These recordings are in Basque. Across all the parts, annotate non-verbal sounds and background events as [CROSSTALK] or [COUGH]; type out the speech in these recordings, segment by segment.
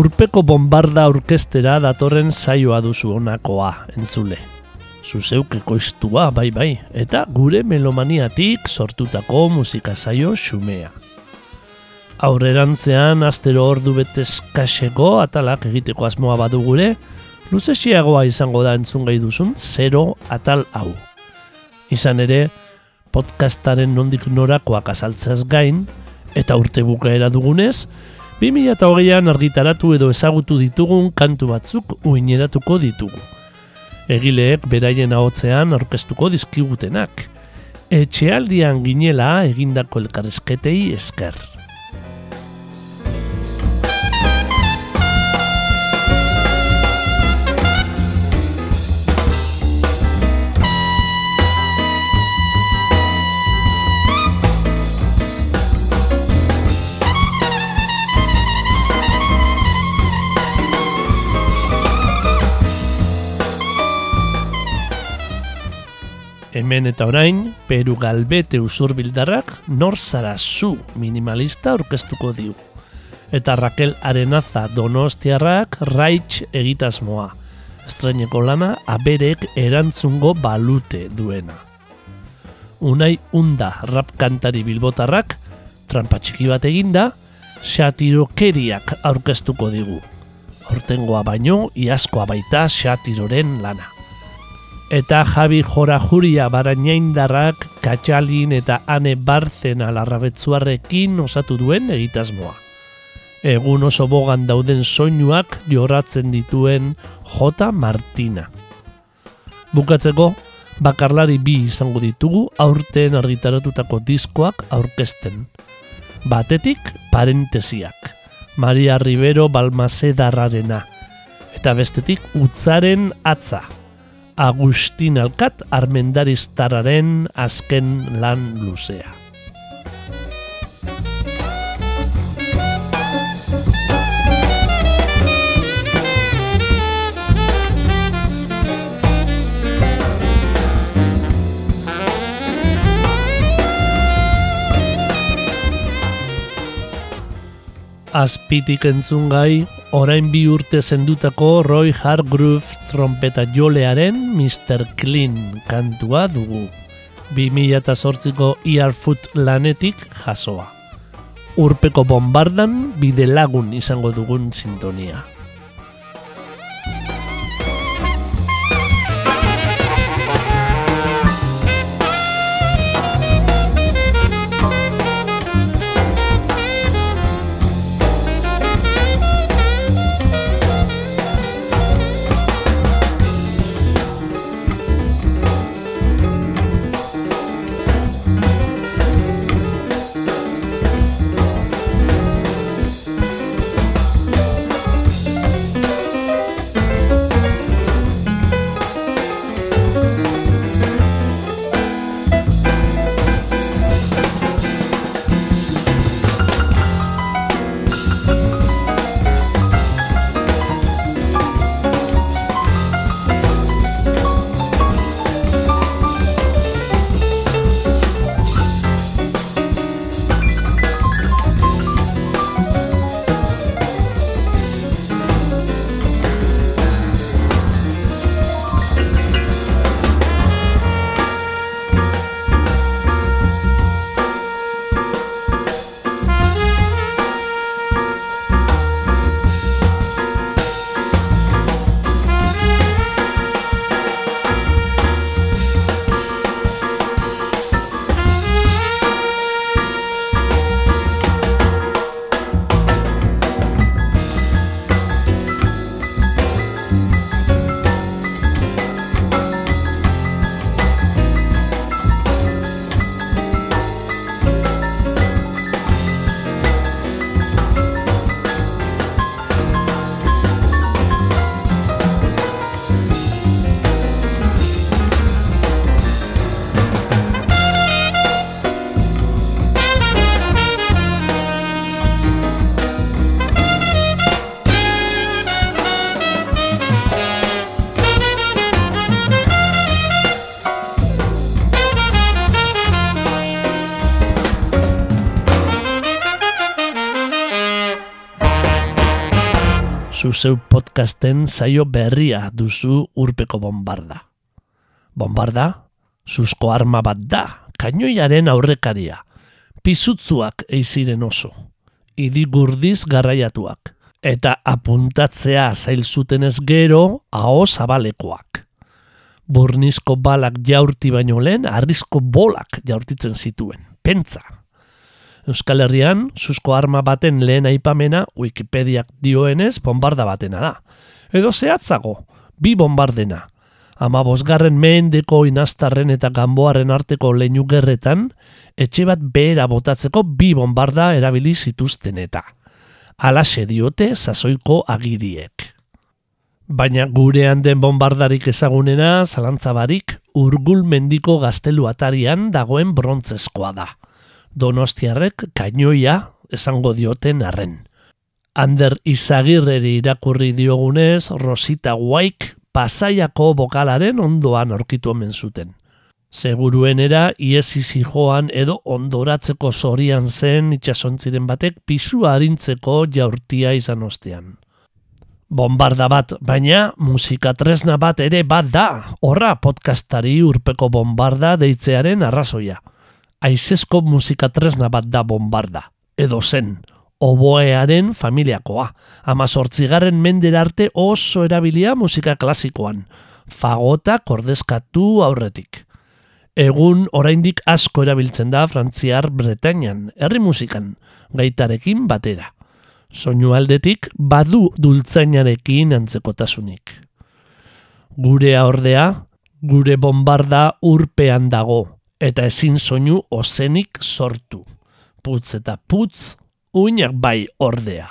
Urpeko bombarda orkestera datorren saioa duzu honakoa, entzule. Zuzeuk ekoiztua, bai bai, eta gure melomaniatik sortutako musika saio xumea. Aurrerantzean, astero ordu betez kaseko atalak egiteko asmoa badu gure, luzesiagoa izango da entzun gai duzun, zero atal hau. Izan ere, podcastaren nondik norakoak azaltzeaz gain, eta urte bukaera dugunez, 2008an argitaratu edo ezagutu ditugun kantu batzuk uineratuko ditugu. Egileek beraien ahotzean orkestuko dizkigutenak. Etxealdian ginela egindako elkarrezketei esker. Hemen eta orain, Peru Galbete usurbildarrak nor zara zu minimalista orkestuko diu. Eta Raquel Arenaza Donostiarrak raitz egitasmoa. Estreineko lana aberek erantzungo balute duena. Unai unda rap kantari bilbotarrak, trampa txiki bat eginda, xatirokeriak aurkeztuko digu. Hortengoa baino, iazkoa baita xatiroren lana eta Javi Jorajuria barainaindarrak Katxalin eta Ane Barzen alarrabetzuarrekin osatu duen egitasmoa. Egun oso bogan dauden soinuak jorratzen dituen J. Martina. Bukatzeko, bakarlari bi izango ditugu aurten argitaratutako diskoak aurkezten. Batetik, parentesiak. Maria Rivero Balmacedarrarena. Eta bestetik, utzaren atza. Agustin Alkat armendariztararen azken lan luzea. Azpitik entzun gai, orain bi urte zendutako Roy Hargrove trompeta jolearen Mr. Clean kantua dugu. 2008ko Earfoot lanetik jasoa. Urpeko bombardan bide lagun izango dugun sintonia. Zuzeu podcasten zaio berria duzu urpeko bombarda. Bombarda, zuzko arma bat da, kainoiaren aurrekaria. Pizutzuak eiziren oso, idigurdiz garraiatuak. Eta apuntatzea zail zutenez gero, aho zabalekoak. Burnizko balak jaurti baino lehen, arrizko bolak jaurtitzen zituen. Pentsa! Euskal Herrian, susko arma baten lehen aipamena Wikipediak dioenez bombarda batena da. Edo zehatzago, bi bombardena. Ama bosgarren mehendeko inaztarren eta gamboaren arteko leinu gerretan, etxe bat behera botatzeko bi bombarda erabili zituzten eta. Alaxe diote sasoiko agiriek. Baina gurean den bombardarik ezagunena, zalantzabarik, urgul mendiko gaztelu atarian dagoen brontzezkoa da donostiarrek kainoia esango dioten arren. Ander izagirreri irakurri diogunez, Rosita Waik pasaiako bokalaren ondoan aurkitu omen zuten. Seguruenera, iesi joan edo ondoratzeko zorian zen itxasontziren batek pisu harintzeko jaurtia izan ostean. Bombarda bat, baina musika tresna bat ere bat da, horra podcastari urpeko bombarda deitzearen arrazoia aizezko musika tresna bat da bombarda, edo zen, oboearen familiakoa, ama sortzigarren mender arte oso erabilia musika klasikoan, fagota kordezkatu aurretik. Egun oraindik asko erabiltzen da Frantziar Bretañan, herri musikan, gaitarekin batera. Soinu aldetik badu dultzainarekin antzekotasunik. Gure ordea, gure bombarda urpean dago, eta ezin soinu ozenik sortu. Putz eta putz, uinak bai ordea.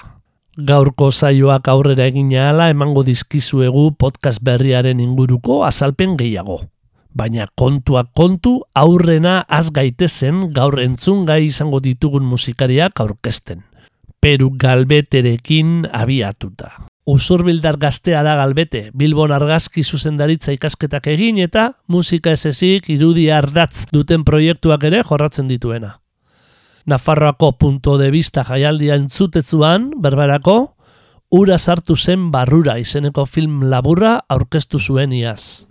Gaurko zaioak aurrera egin ala emango dizkizuegu podcast berriaren inguruko azalpen gehiago. Baina kontuak kontu aurrena az gaitezen gaur entzun gai izango ditugun musikariak aurkezten. Peru galbeterekin abiatuta. Usurbildar gaztea da galbete, Bilbon argazki zuzendaritza ikasketak egin eta musika esezik irudia ardatz duten proiektuak ere jorratzen dituena. Nafarroako punto de vista jaialdia entzutetzuan, berberako, ura sartu zen barrura izeneko film laburra aurkeztu zuen iaz.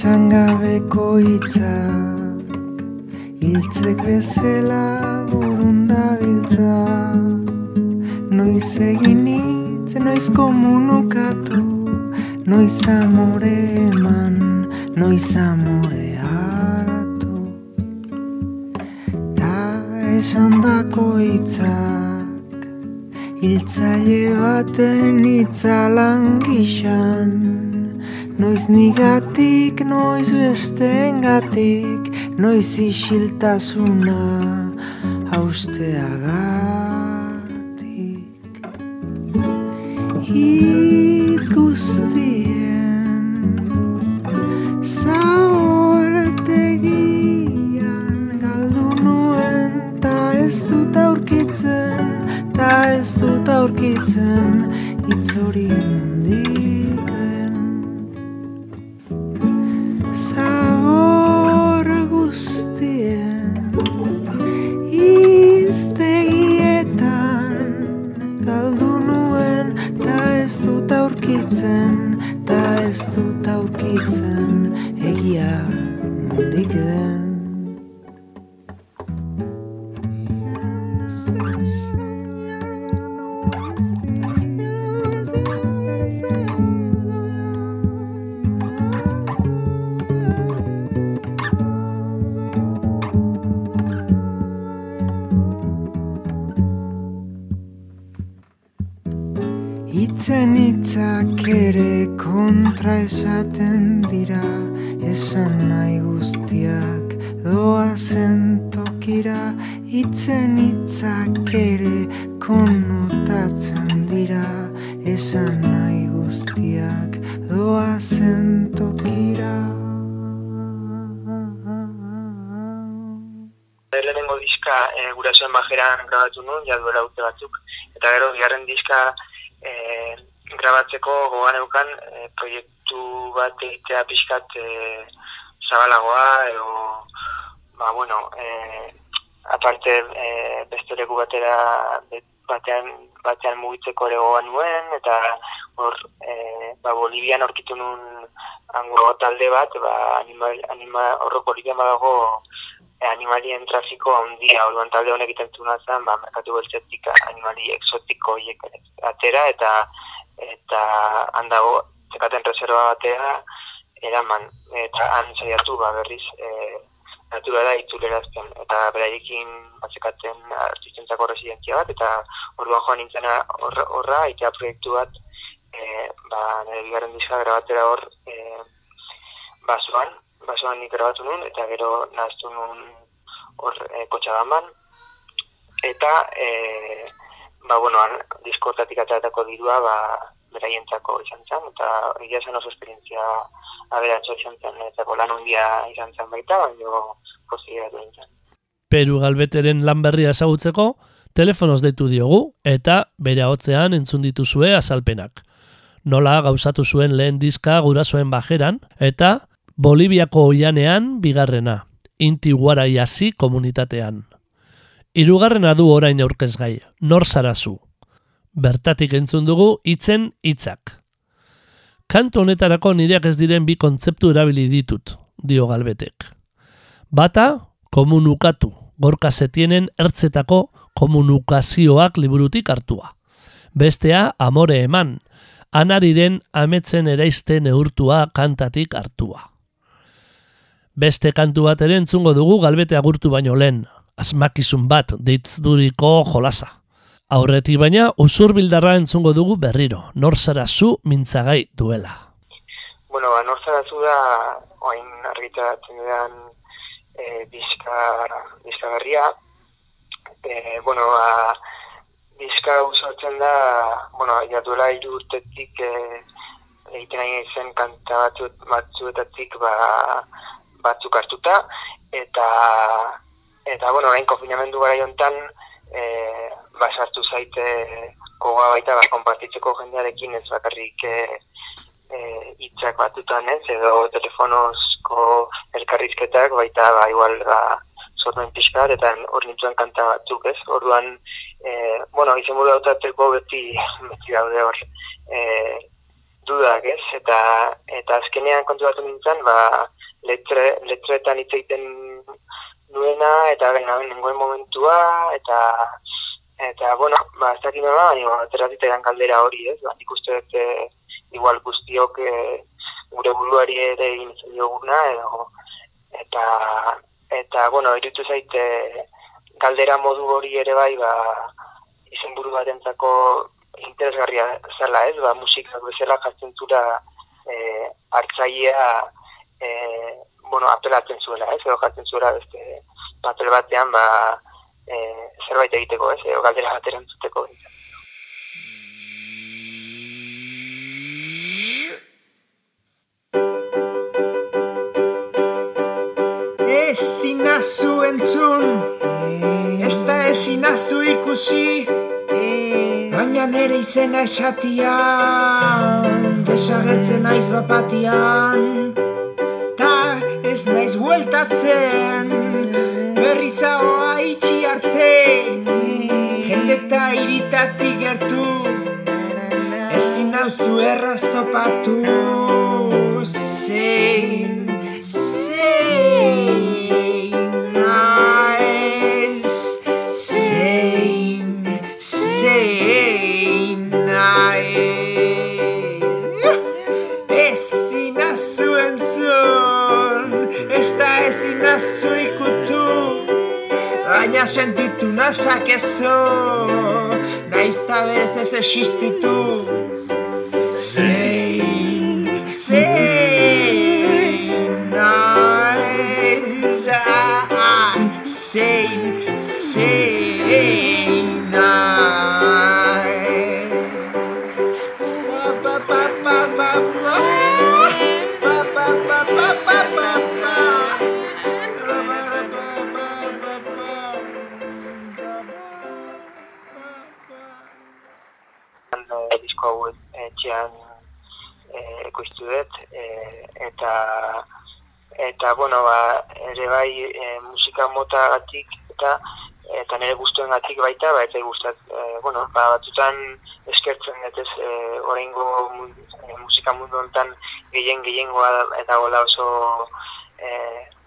Esan gabeko hitzak Hiltzek bezala burunda biltza Noiz egin hitz, noiz komunukatu Noiz amore eman, noiz amore haratu. Ta esan dako hitzak Hiltzaile baten hitzalan gixan Noiz nigatik, noiz bestengatik, noiz isiltasuna hausteagatik. Itz guztien, zabortegian galdu nuen, ta ez dut aurkitzen, ta ez dut aurkitzen, itz hori Itzen itzak ere kontra esaten dira Esan nahi guztiak doa tokira Itzen itzak ere konotatzen dira Esan nahi guztiak doa tokira. Lehenengo diska e, gurasoen bajeran grabatu nuen, ja duela urte batzuk, eta gero bigarren diska e, grabatzeko gogan eukan e, proiektu bat egitea pixkat e, zabalagoa, edo, ba, bueno, e, aparte e, beste leku batera batean, batean mugitzeko ere gogan nuen, eta hor, e, ba, Bolivian orkitu nuen ango talde bat, ba, anima, anima, horro Bolivian badago animalien trafiko handia, orduan talde honek iten zen, ba, merkatu beltzetik animali exotiko atera, eta eta handago, zekaten reserva batea, eraman, eta han zaiatu, ba, berriz, e, naturala itzulerazten, eta beraiekin batzekaten artistentzako residentzia bat, eta orduan joan nintzena horra, horra, itea proiektu bat, e, ba, nire bigarren dizka grabatera hor, e, basoan, basoan nik grabatu nun, eta gero nahaztu nun hor e, kotxagaman, eta, e, ba, bueno, diskotatik atatako dirua, ba, beraientzako izan zen, eta egia zen oso esperientzia aberatxo izan zen, eta lan hundia izan zen baita, baina pozia duen zen. Peru galbeteren lan berria esagutzeko, telefonoz deitu diogu, eta bere hotzean entzun dituzue azalpenak. Nola gauzatu zuen lehen diska gurasoen bajeran, eta Boliviako oianean bigarrena, inti guara komunitatean. Hirugarrena du orain aurkez gai, nor zarazu. Bertatik entzun dugu hitzen hitzak. Kantu honetarako nireak ez diren bi kontzeptu erabili ditut, dio galbetek. Bata, komunukatu, gorka zetienen ertzetako komunukazioak liburutik hartua. Bestea, amore eman, anariren ametzen eraiste neurtua kantatik hartua. Beste kantu bat ere entzungo dugu galbete agurtu baino lehen, asmakizun bat deitzuriko jolasa. Aurretik baina, usur bildarra entzungo dugu berriro, nor zara zu mintzagai duela. Bueno, ba, nor zara zu da, oain argitaratzen dudan e, eh, bizka, bizka berria. E, bueno, ba, bizka usatzen da, bueno, ja duela iru urtetik e, egiten nahi zen kanta batzuetatik ba, batzuk hartuta, eta, eta bueno, orain konfinamendu gara jontan, e, basartu zaite koga baita ba, konpartitzeko jendearekin ez bakarrik e, e, itzak batutan ez, edo telefonozko elkarrizketak baita ba, igual ba, sormen pixka eta hor nintzen kanta batzuk ez, orduan e, bueno, izan buru beti beti daude hor e, dudak ez, eta eta azkenean kontu batu nintzen ba, letre, letretan hitz egiten nuena eta gana nengoen momentua eta Eta, bueno, ba, ez dakit nola, baina, ateratita edan kaldera hori, ez? Ba, nik uste dut, e, igual guztiok e, gure buruari ere egin zen dioguna, edo, eta, eta, bueno, irutu zaite, kaldera modu hori ere bai, ba, izen buru bat entzako interesgarria zela, ez? Ba, musikak bezala jartzen zura e, hartzaia, e, bueno, apelatzen zuela, ez? Edo jartzen zuela beste papel batean, ba, e, zerbait egiteko, ez, edo galdera bat erantzuteko. Ezin nazu entzun, ez da ezin nazu ikusi, baina nere izena esatian, desagertzen naiz bapatian, ez naiz bueltatzen, berri zaoa itxi arte Jende eta iritatik gertu Ezin nauzu erraztopatu Zein, zein Ez da ezin nazu ikutu baina sentitu nazak ezo Naizta berez ez existitu. Zein, dut, e, eta, eta, bueno, ba, ere bai e, musika mota gatik, eta, eta nire guztuen baita, ba, eta guztat, e, bueno, ba, batutan eskertzen dut ez, e, oraingo e, musika mundu honetan gehien gehien eta gola oso, e,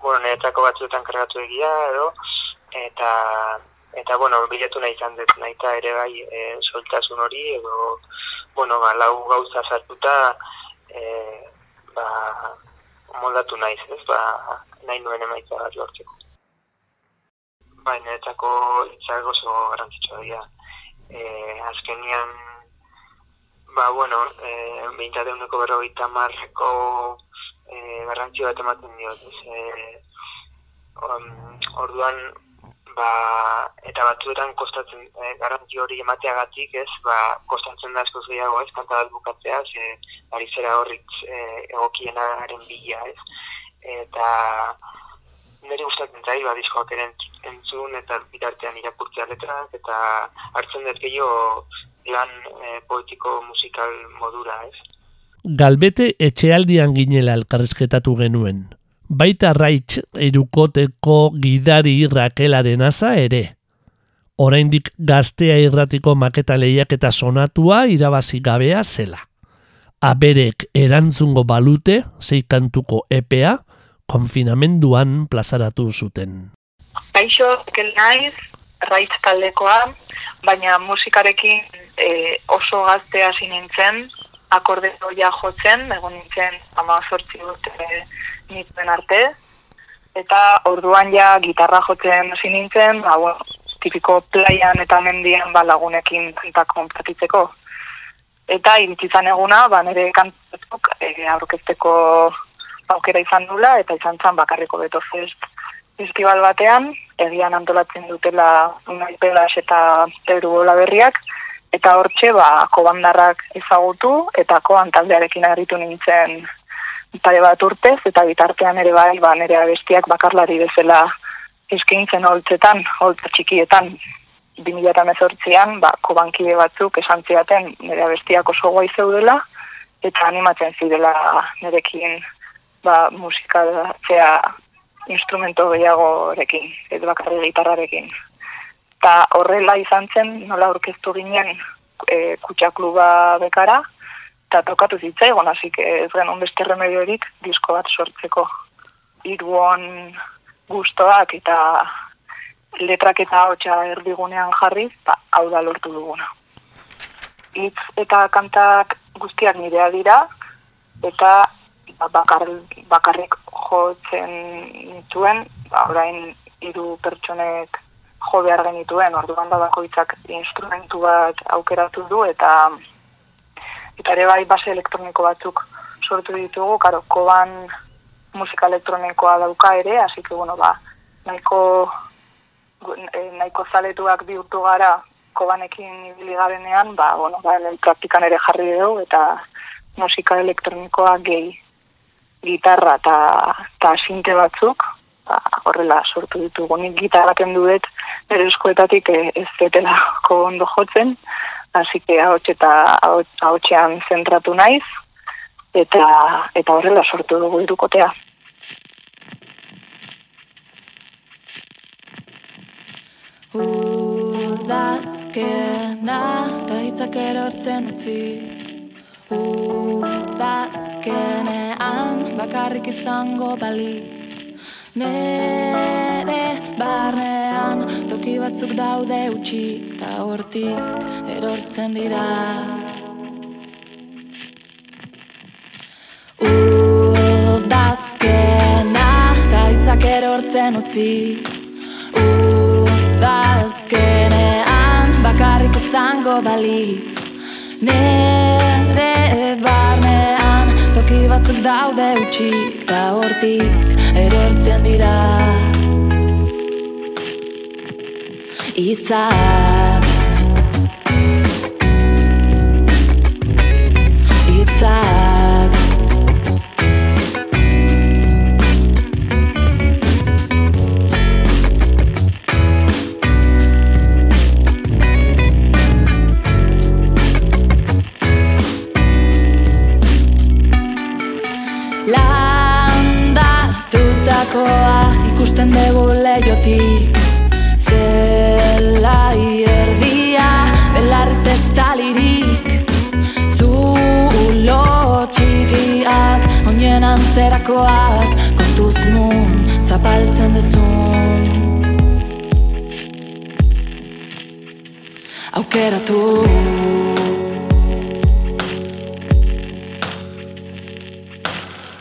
bueno, niretako batzuetan kargatu egia, edo, eta, eta bueno, bilatu nahi izan dut nahi ere bai e, soltasun hori, edo, bueno, ba, lau gauza sartuta e, ba, moldatu naiz, ez, ba, nahi nuen emaitza bat lortzeko. Baina, etako itzak oso garantzitsua dira. E, azkenian, ba, bueno, e, behintzat eguneko berrogeita marreko e, garrantzio bat ematen diot, ez, e, orduan, ba, eta batzuetan kostatzen e, garantzi hori emateagatik, ez, ba, kostatzen da asko gehiago, ez, kanta bat bukatzea, ze, ari zera horritz e, egokienaren bila, ez, eta nire gustatzen zai, ba, diskoak ere entzun eta bitartean irakurtzea letrak, eta hartzen dut gehiago lan e, poetiko musikal modura, ez? Galbete etxealdian ginela elkarrizketatu genuen. Baita raitz erukoteko gidari Rakelaren asa ere. Oraindik gaztea irratiko maketa lehiak eta sonatua irabazi gabea zela. Aberek erantzungo balute, zeikantuko EPA, konfinamenduan plazaratu zuten. Kaixo, kel naiz, raitz taldekoa, baina musikarekin e, oso gaztea nintzen, akorde doia jotzen, egon nintzen ama sortzi dut e, nintzen arte, eta orduan ja gitarra jotzen hasi nintzen, ba, bueno, tipiko playan eta mendian ba, lagunekin kantak konplatitzeko. Eta iritzizan eguna, ba, nire kantatuk e, aurkezteko aukera izan dula, eta izan zan bakarriko beto fest festival batean, egian antolatzen dutela unai pelas eta tebru bola berriak, eta hortxe, ba, kobandarrak ezagutu, eta koan taldearekin aritu nintzen pare bat urtez, eta bitartean ere bai, ba, nire abestiak bakarlari bezala eskintzen holtzetan, holtza txikietan, 2018an, ba, kobankide batzuk esan ziaten nire abestiak oso guai zeudela, eta animatzen zidela nirekin ba, musika zea instrumento gehiagorekin, ez bakarri gitarrarekin. Ta horrela izan zen, nola orkestu ginen e, kutxakluba bekara, eta tokatu zitzaigon, hasi ez genuen beste remediorik disko bat sortzeko. Iruon gustoak eta letrak eta hotxa erdigunean jarriz, ba, hau da lortu duguna. Itz eta kantak guztiak nirea dira, eta ba, bakar, bakarrik jotzen nituen, ba, orain hiru pertsonek jo behar genituen, orduan da bakoitzak instrumentu bat aukeratu du, eta eta ere bai base elektroniko batzuk sortu ditugu, karo, koban musika elektronikoa dauka ere, hasi que, bueno, ba, nahiko, eh, nahiko zaletuak bihurtu gara kobanekin ibili garenean, ba, bueno, ba, praktikan ere jarri dugu, eta musika elektronikoa gehi gitarra eta ta sinte batzuk, ba, horrela sortu ditugu. Nik gitarra kendu dut, bere eskoetatik eh, ez zetela ondo jotzen, hasi que ahots eta ahotsean zentratu naiz, eta, eta horrela sortu dugu irukotea. Udazkena da hitzak erortzen utzi Udazkenean bakarrik izango balitz Nere barnean toki batzuk daude utxi Ta hortik erortzen dira. Udazkena da hitzak erortzen utzi. Udazkenean bakarrik izango balitz. Nere barnean toki batzuk daude utxik Da hortik erortzen dira. Itzak ikusten dugu leiotik Zelai erdia, belarrez estalirik Zulo txikiak, oinen antzerakoak Kontuz nun, zapaltzen dezun. Aukeratu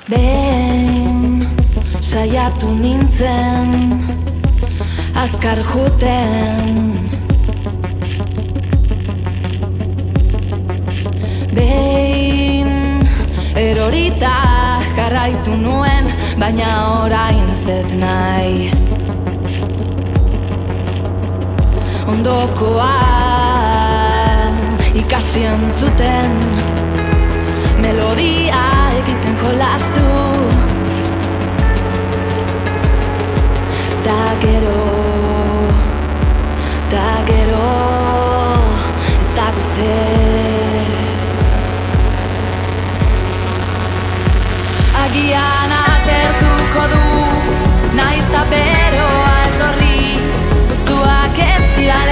Behin saiatu nintzen Azkar juten. Behin erorita jarraitu nuen Baina orain zet nahi. Ondokoa ikasi entzuten Melodia egiten jolastu gero, ta gero Ez dago zer Agian atertuko du Naiz ta beroa etorri Putzuak ez dira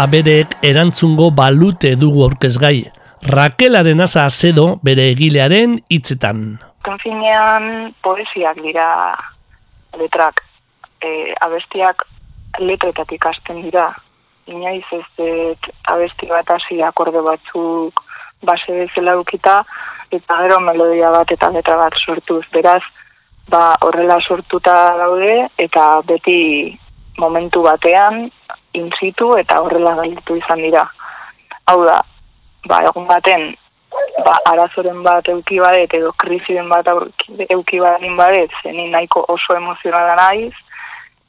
Aberek erantzungo balute dugu aurkezgai. Rakelaren asa azedo bere egilearen hitzetan. Azken finean poesiak dira letrak. E, abestiak letretatik hasten dira. Inoiz ez dut abesti bat hasi akorde batzuk base bezala ukita, eta gero melodia bat eta letra bat sortuz. Beraz, ba, horrela sortuta daude, eta beti momentu batean intzitu eta horrela gelditu izan dira. Hau da, ba, egun baten ba, arazoren bat euki badet edo krisiren bat euki badin badet, zeni nahiko oso emozionala naiz,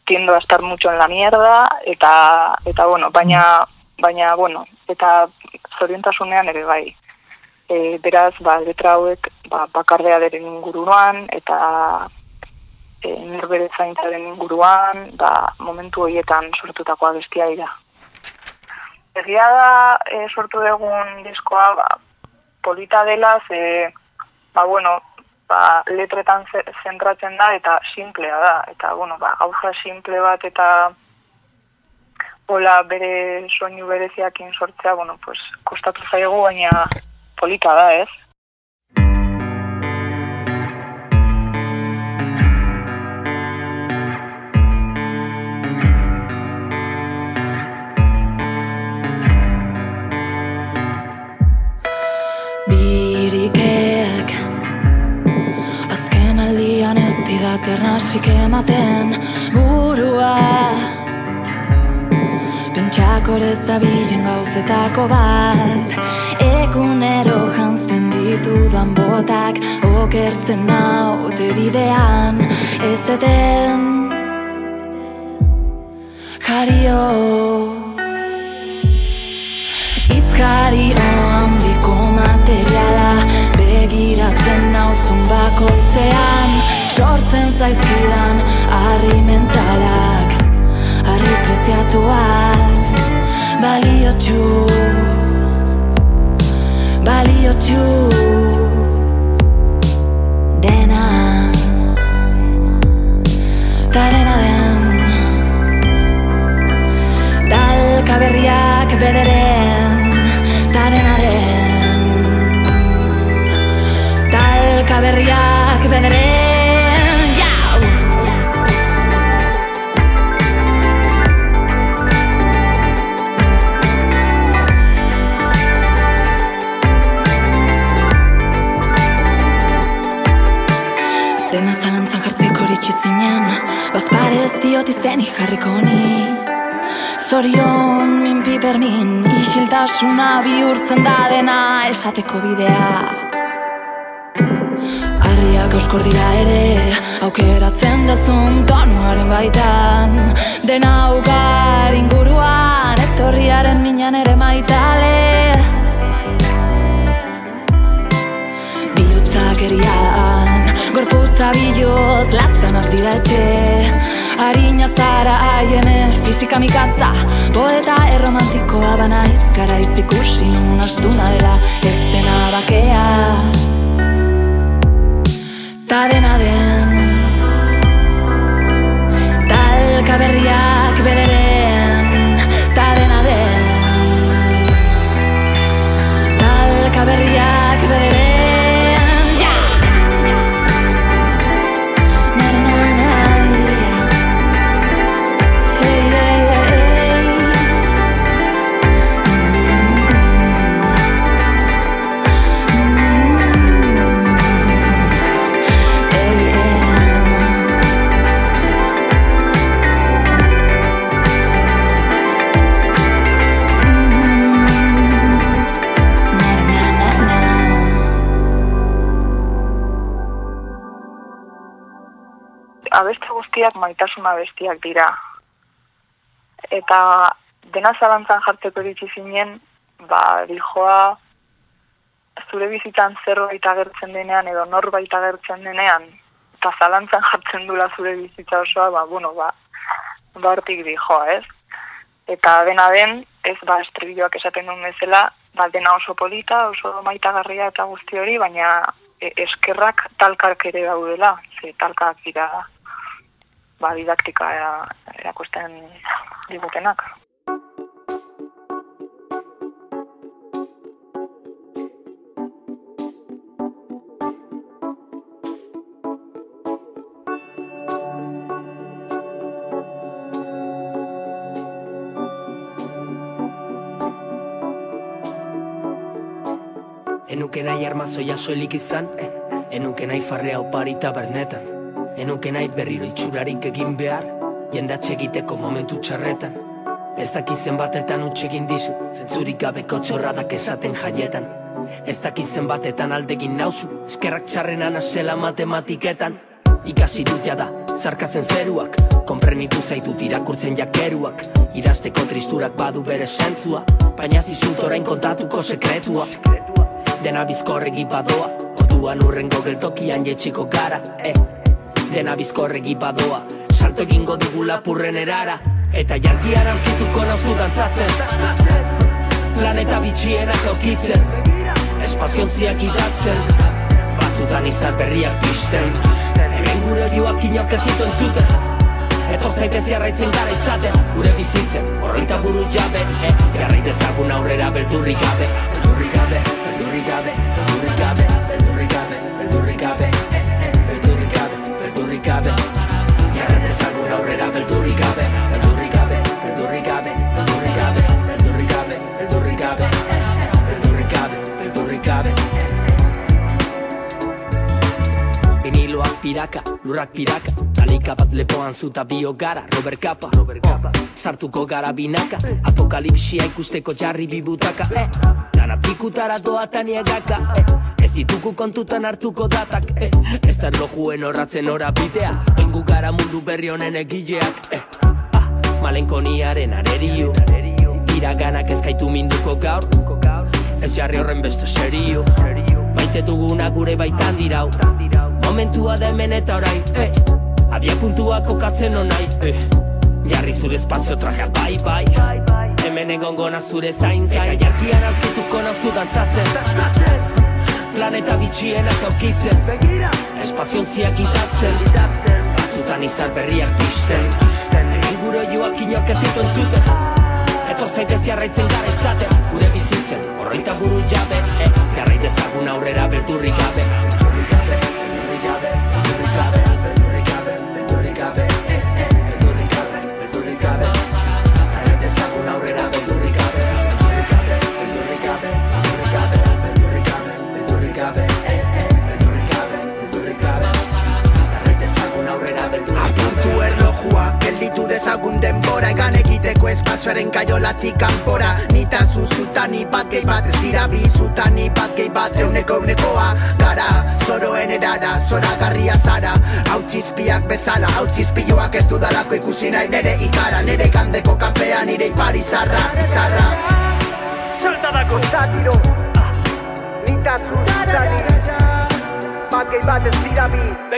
tiendo a estar mucho en la mierda, eta, eta bueno, baina, baina, bueno, eta zorientasunean ere bai. E, beraz, ba, letra hauek ba, bakardeaderen inguruan, eta e, norbere zaintzaren inguruan, ba, momentu horietan sortutako abestia dira. Egia da e, sortu dugun diskoa ba, polita dela, ze, ba, bueno, ba, letretan ze- zentratzen da eta simplea da. Eta, bueno, ba, gauza simple bat eta hola bere soinu bereziakin sortzea, bueno, pues, kostatu zaigu, baina polita da, ez? Nasik ematen burua. Pentsakor ez da bilen gauzetako bat. Egunero jantzten ditudan botak Okertzen naute bidean Ez eten Jario. Izkario handiko materiala Begiratzen nauzun bakoitzean Sortzen zaizkidan harri mentalak Harri preziatuak. Baliotxu Baliotxu Dena Ta dena den. Talka berriak bederen Ta denaren Talka berriak bederen iritsi zinen Bazpare ez diot izenik jarriko ni Zorion min pipermin Isiltasuna bihurtzen da dena esateko bidea. Arriak euskor dira ere Aukeratzen dezun tonuaren baitan. Dena ukar inguruan Etorriaren minan ere maitale. Bihotzak erian Gorputza biloz Lazkanak dira etxe. Harina zara haiene Fisika mikatza. Poeta erromantikoa bana izkara izikusi nun astuna dela Ez dena bakea. Ta dena den. Talka berriak bederen abeste guztiak maitasun abestiak dira. Eta dena zalantzan jartzeko iritsi zinen, ba, dijoa zure bizitan zerbait agertzen denean edo norbait agertzen denean, eta zalantzan jartzen dula zure bizitza osoa, ba, bueno, ba, ba hortik dijoa, ez? Eta dena den, ez ba, estribilloak esaten duen bezala, ba, dena oso polita, oso maitagarria eta guzti hori, baina e, eskerrak talkak ere daudela, ze talkak dira ba, didaktika era- erakusten digutenak. Enuke nahi armazoia soilik izan eh? Enuke nahi farrea opari tabernetan Enuke nahi berriro itxurarik egin behar Jendatxe egiteko momentu txarretan. Ez dakizen batetan utxegin dizu Zentzurik gabeko txorradak esaten jaietan. Ez dakizen batetan aldegin nauzu Eskerrak txarrenan asela matematiketan. Ikasi dut jada, zarkatzen zeruak Konprenitu zaitut irakurtzen jakeruak. Idazteko tristurak badu bere sentzua Baina ez dizut orain kontatuko sekretua. Dena bizkorregi badoa Orduan urrengo geltokian jetxiko gara eh. Dena bizkorregi badoa. Salto egingo dugu lapurren erara Eta jarkian aurkituko nauzu dantzatzen. Planeta bitxienak aukitzen Espaziontziak idatzen. Batzutan izar berriak pisten Hemen gure joak inok ez ditu entzuten. Etor zaitez jarraitzen gara izaten Gure bizitzen, horreita buru jabe eh? Jarrait ezagun aurrera Beldurrik gabe, beldurrik gabe, beldurrik gabe beldurrik gabe Jarrait ezagun aurrera beldurrik gabe Beldurrik gabe, beldurrik gabe, beldurrik gabe Beldurrik gabe, beldurrik gabe Beldurrik gabe, beldurrik gabe Viniloak piraka, lurrak piraka Talika bat lepoan zuta bio gara Robert Kappa, oh, sartuko gara binaka Apokalipsia ikusteko jarri bibutaka eh. Dana pikutara doa taniegaka eh. Ez dituku kontutan hartuko datak eh. Ez da erlojuen horratzen ora bidea Oingu gara mundu berri honen egileak eh. ah, Malenkoniaren arerio Iraganak ezkaitu minduko gaur Ez jarri horren beste serio Maite duguna gure baitan dirau Momentua da hemen eta orain eh. Abia puntua kokatzen onai eh. Jarri zure espazio trajea bai bai Hemen egongo na zure zain zain Eta jarkian aurkituko nauzu dantzatzen Planeta bitxienak aukitzen Espaziontziak idatzen Batzutan izar berriak pisten Hemen gure joak inok ez ditu entzuten. Etor zaitez jarraitzen gara izaten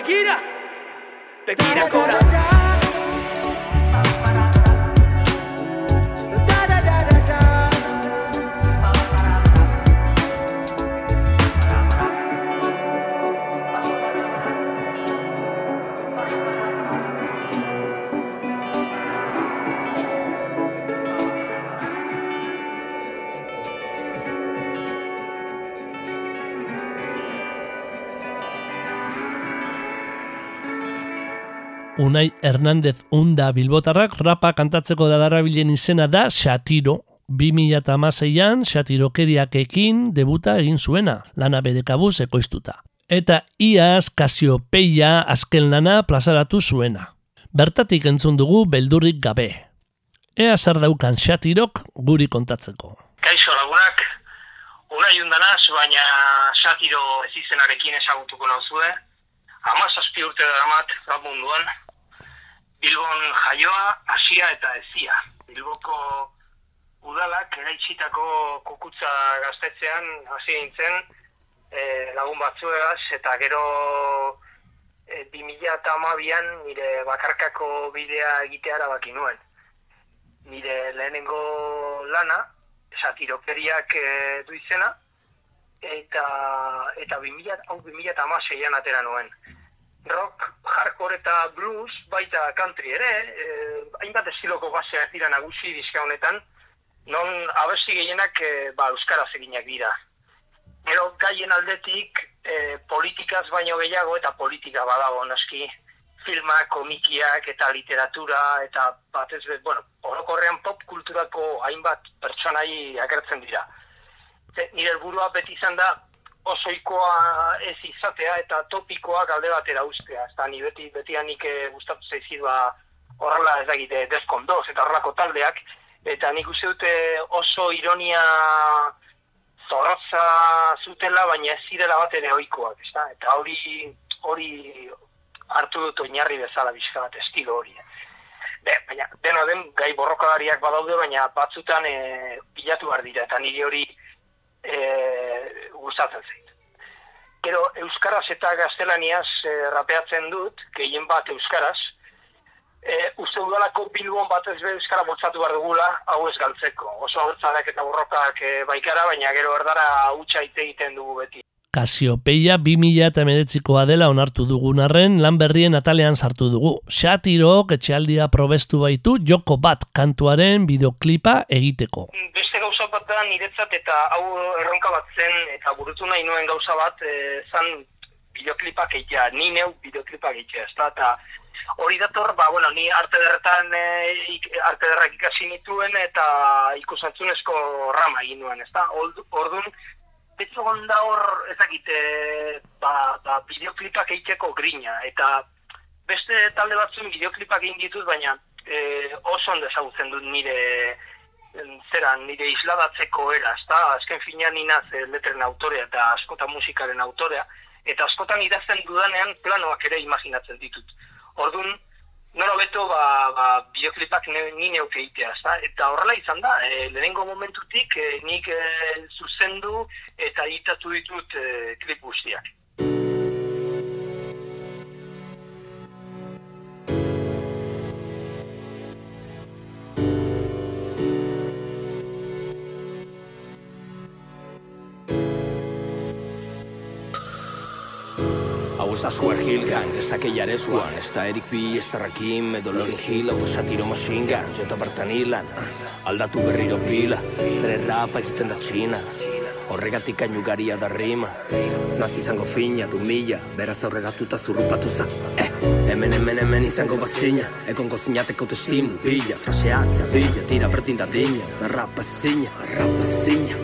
dira Unai Hernández Unda Bilbotarrak rapa kantatzeko dadarrabilen izena da Xatiro. 2006an Xatirokeriakekin debuta egin zuena, lana bedekabuz ekoiztuta. Eta iaz Kasiopeia azken lana plazaratu zuena. Bertatik entzun dugu beldurrik gabe. Ea zer daukan Xatirok guri kontatzeko. Kaixo lagunak, unai undanaz, baina Xatiro ez izenarekin ezagutuko nauzue. Amazazpi urte daramat, rap munduan, Bilbon jaioa, asia eta ezia. Bilboko udalak eraitsitako kukutza gaztetzean hasi nintzen e, lagun batzuegaz eta gero e, 2000 eta amabian nire bakarkako bidea egitea erabaki nuen. Nire lehenengo lana, satirokeriak e, du izena, eta, eta 2000, hau 2000 eta amaseian atera nuen rock, hardcore eta blues, baita country ere, eh, hainbat estiloko baseak dira nagusi diska honetan, non abesti gehienak eh, ba, euskaraz eginak dira. Gero gaien aldetik eh, politikaz baino gehiago eta politika badago naski filma, komikiak eta literatura eta batez bez, bueno, orokorrean pop kulturako hainbat pertsonai agertzen dira. nire helburua beti izan da osoikoa ez izatea eta topikoa galde batera ustea. Ez ni beti, beti anik e, gustatu zaizidua horrela ez dakite deskondoz eta horrelako taldeak. Eta nik uste dute oso ironia zorraza zutela, baina ez zirela bat ere oikoak. Ez Eta hori hori hartu dut oinarri bezala bizka bat estilo hori. Be, baina, dena den, gai borrokalariak badaude, baina batzutan e, bilatu behar dira, eta niri hori e, gustatzen zait. Gero, Euskaraz eta Gaztelaniaz e, rapeatzen dut, gehien bat Euskaraz, e, uste udalako bilbon bat ez Euskara botzatu behar dugula, hau ez galtzeko. Oso hau eta borrokak e, baikara, baina gero erdara utxa egiten dugu beti. Kasiopeia 2000 eta meretzikoa dela onartu dugun arren lan berrien atalean sartu dugu. Xatirok etxealdia probestu baitu joko bat kantuaren bideoklipa egiteko. Bat da niretzat eta hau erronka bat zen eta burutu nahi nuen gauza bat e, zan bideoklipak egitea, ni neu bideoklipak egitea, ez da, eta hori dator, ba, bueno, ni arte derretan e, arte derrak ikasi nituen eta ikusantzunezko rama egin nuen, ez da, orduan, Betzo da hor, ezakite, ba, ba, bideoklipak egiteko grina, eta beste talde batzuen bideoklipak egin ditut, baina e, oso ondo ezagutzen dut nire zera, nire isladatzeko era, ezta? Azken finean inaz e, letren autorea eta askotan musikaren autorea, eta askotan idazten dudanean planoak ere imaginatzen ditut. Orduan, Nora beto, ba, ba, bideoklipak ni neuke itea, eta horrela izan da, e, lehenengo momentutik e, nik e, zuzendu eta itatu ditut e, klip guztiak. Hau ez da suer hil gang, ez da keiare zuan Ez da Erik B, ez da Rakim, edo Lorin Hill Hau satiro machine gun, jota bartan hilan Aldatu berriro pila, bere rapa egiten da txina. Horregatik ainu garia da rima. Ez nazi izango fina, du mila Beraz aurregatu eta zurrupatu za. Eh, hemen hemen hemen izango bazina. Ekon gozinateko testimu, bila Fraseatzea, bila, tira berdin da dina. Da rapa zina, rapa zina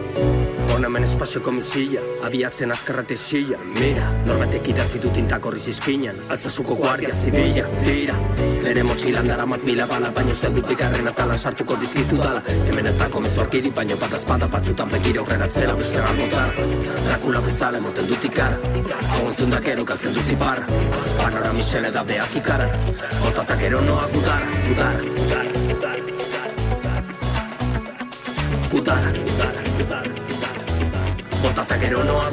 Hona hemen espazio komisilla Abiatzen azkarrate silla Mira, norbatek idatzi du tintak horri zizkinan Altzasuko guardia zibila. Tira, nere motxilan dara mat mila bala Baino zel duplikarren atalan sartuko dizkizu dala. Hemen ez dako mezu arkiri Baino bat espada batzutan begire aurreratzera Beste bat botara Drakula bezala emoten dut ikara Agontzun dakero galtzen duzi barra Panora misele da beak ikaran Botatak ero noa gudara Gudara, gudara, gudara Gudara, gudara, gudara Botata gero noa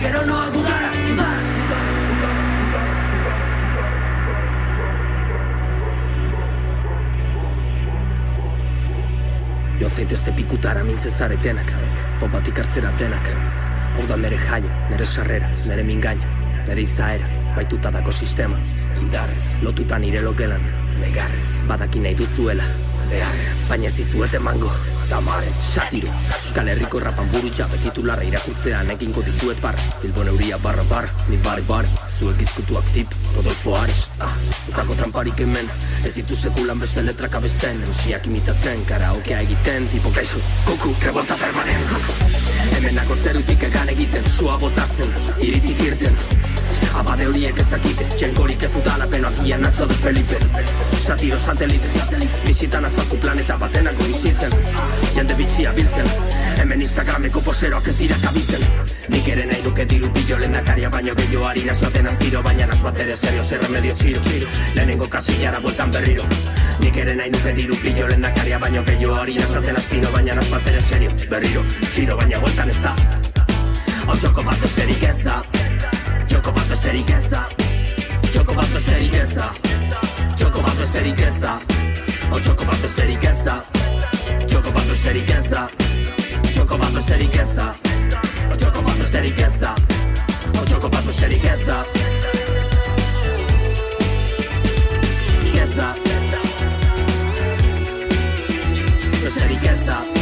gero noa gudara, gudara Jo zaitezte pikutara mintzen zaretenak Popatik hartzera denak. Hau da nere jaia, nere sarrera, nere mingaina Nere izaera, baituta dako sistema. Indarrez, lotuta nire logelan Negarrez, badaki nahi duzuela. Beharrez, baina ez dizuet emango. Tamarez, satiro Euskal Herriko rapan buru txape titularra irakurtzean egingo dizuet barra Bilbon euria barra barra, ni bare bare Zuek izkutuak tip, Rodolfo Ares. Ah, Ez dago tramparik hemen, ez ditu sekulan beste letrak abesten Emsiak imitatzen, karaokea egiten, tipo kaixo. Kuku, revolta permanent. Hemen nago zerutik egan egiten, sua botatzen, iritik irten Abade horiek ez dakite, jenkorik ez dudala penoak gian Nacho de Felipe. Satiro satelite, bizitan azazu planeta batenako bizitzen. Jende bitxia biltzen, hemen Instagrameko poseroak ez dira kabitzen Nik ere nahi duke diru pilo lehendakaria baino gehiago harina esaten astiro Baina nas bat ere serio, zer remedio txiro Lehenengo kasillara bueltan berriro. Nik ere nahi duke diru pilo lehendakaria baino gehiago harina esaten astiro Baina nas bat ere serio, berriro, txiro baina bueltan ez da. Otxoko bat besterik ez da Joko bat besterik ez da Joko bat besterik ez da Joko bat besterik ez da O joko bat besterik ez da Joko bat besterik ez da Joko bat besterik ez da O joko bat besterik ez da O joko bat besterik ez da Ez da Besterik ez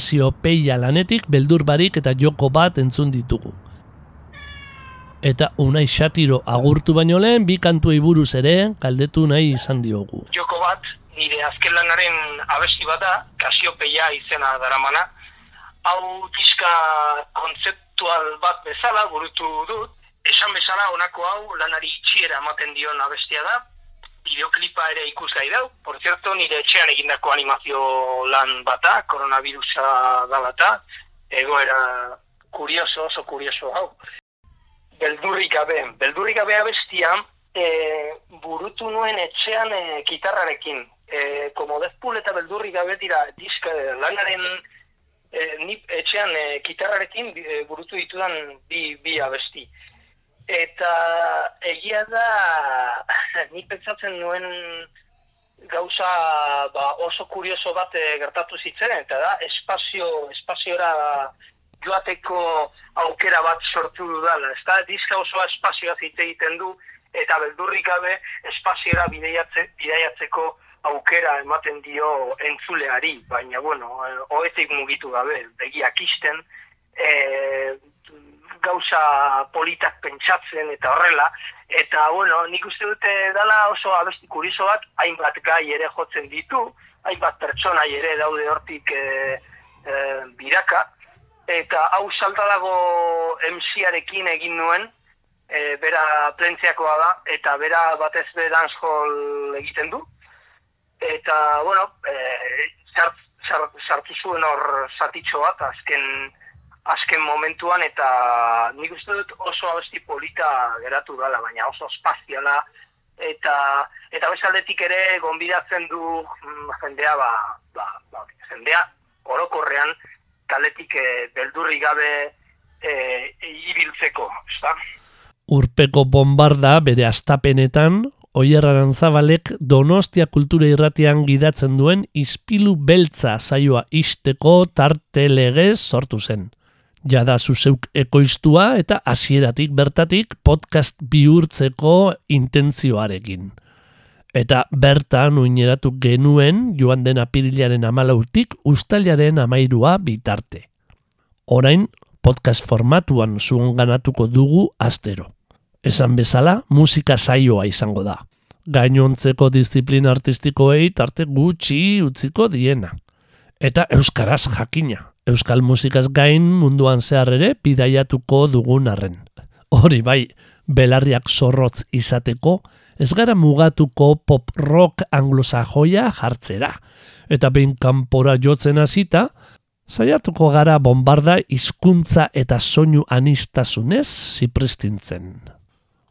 Kasiopeia lanetik beldur barik eta joko bat entzun ditugu. Eta unai xatiro agurtu baino lehen bi kantuei buruz ere galdetu nahi izan diogu. Joko bat, nire azken lanaren abesti bada, Kasiopeia izena daramana. Hau diska kontzeptual bat bezala burutu dut. Esan bezala honako hau lanari itxiera ematen dion abestia da. Bideoklipa ere ikusgai dau. Por cierto, nire etxean egindako animazio lan bata, koronavirusa dalata. Egoera kurioso, oso kurioso hau beldurrik gabe. Beldurrik gabe abestia e, burutu nuen etxean e, gitarrarekin. E, como Deadpool eta beldurrik gabe dira diska lanaren e, ni etxean e, gitarrarekin e, burutu ditudan bi, bi abesti. Eta egia da, [LAUGHS] ni pentsatzen nuen gauza ba, oso kurioso bat e, gertatu zitzen, eta da, espazio, espaziora joateko aukera bat sortu dudala. Ez da, diska osoa espazioa zite egiten du, eta beldurrik gabe espaziora bideiatze, bideiatzeko aukera ematen dio entzuleari, baina, bueno, hoetik mugitu gabe, begiak isten, e, gauza politak pentsatzen eta horrela, eta, bueno, nik uste dute dala oso abesti kurizo bat, hainbat gai ere jotzen ditu, hainbat pertsona ere daude hortik e, e, biraka, eta hau salta dago MC-arekin egin nuen, e, bera plentziakoa da, eta bera batez be dancehall egiten du. Eta, bueno, e, zart, zart, sartu zuen hor zatitxo bat, azken, azken momentuan, eta nik uste dut oso abesti polita geratu dela, baina oso espaziala, eta eta bezaldetik ere gonbidatzen du mm, jendea, ba, ba, ba, jendea orokorrean, kaletik e, beldurri gabe e, ibiltzeko, ezta? Urpeko bombarda bere astapenetan Oier Arantzabalek Donostia Kultura Irratian gidatzen duen Ispilu Beltza saioa isteko tarte legez sortu zen. Jada zuzeuk ekoiztua eta hasieratik bertatik podcast bihurtzeko intentzioarekin. Eta bertan uineratu genuen joan den apirilaren amalautik ustailaren amairua bitarte. Orain podcast formatuan zuen ganatuko dugu astero. Esan bezala, musika saioa izango da. Gainontzeko disiplina artistikoei tarte gutxi utziko diena. Eta euskaraz jakina. Euskal musikaz gain munduan zehar ere bidaiatuko dugun arren. Hori bai, belarriak zorrotz izateko, ez gara mugatuko pop rock anglosajoia jartzera. Eta behin kanpora jotzen hasita, saiatuko gara bombarda hizkuntza eta soinu anistasunez zipristintzen.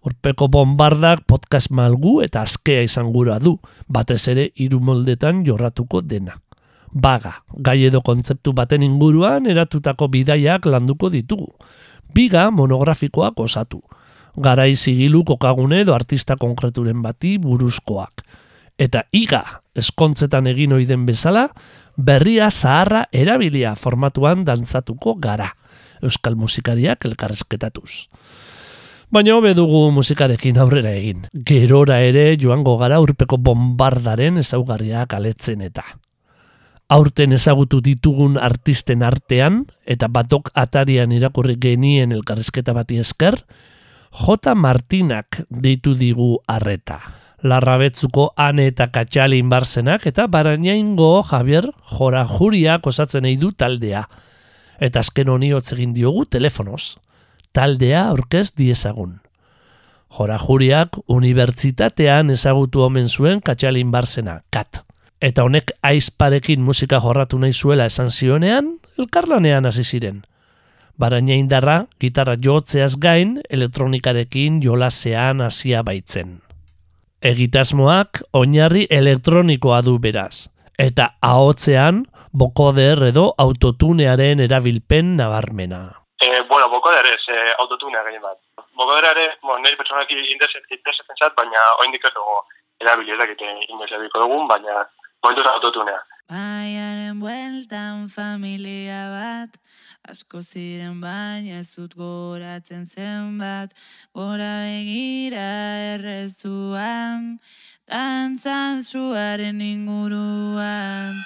Urpeko bombardak podcast malgu eta askea izan gura du, batez ere hiru moldetan jorratuko dena. Baga, gai edo kontzeptu baten inguruan eratutako bidaiak landuko ditugu. Biga monografikoak osatu. Garai zigilu kokagune edo artista konkreturen bati buruzkoak. Eta iga, eskontzetan egin oiden bezala, berria zaharra erabilia formatuan dantzatuko gara. Euskal musikariak elkarrezketatuz. Baina hobe dugu musikarekin aurrera egin. Gerora ere joango gara urpeko bombardaren ezaugarriak aletzen eta. Aurten ezagutu ditugun artisten artean, eta batok atarian irakurri genien elkarrezketa bati esker, J. Martinak deitu digu arreta. Larrabetzuko ane eta katxalin barzenak eta barainaingo Javier Jora Juriak osatzen nahi du taldea. Eta azken honi egin diogu telefonoz. Taldea aurkez diezagun. Jora Juriak unibertsitatean ezagutu omen zuen katxalin barzena, kat. Eta honek aizparekin musika jorratu nahi zuela esan zionean, elkarlanean hasi ziren. Baraina indarra, gitarra jotzeaz gain, elektronikarekin jolasean hasia baitzen. Egitasmoak oinarri elektronikoa du beraz, eta ahotzean bokoder edo autotunearen erabilpen nabarmena. E, bueno, bokoder ez, e, autotunea gehien bat. Bokoder ere, bueno, nire pertsonak interesatzen zat, baina oindik ez dugu erabilietak eta indesabiko dugun, baina momentuz autotunea. Baiaren bueltan familia bat, asko ziren baina ez dut goratzen zenbat, gora begira errezuan, dantzan zuaren inguruan.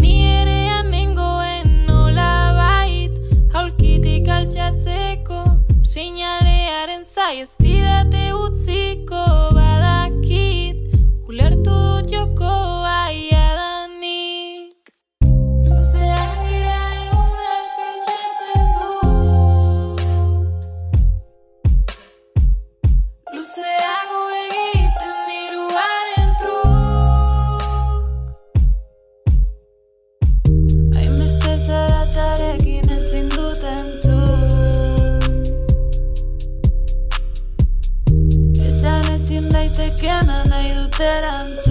Ni erean nengoen nola bait, haulkitik altxatzeko, seinalearen zai esperanza.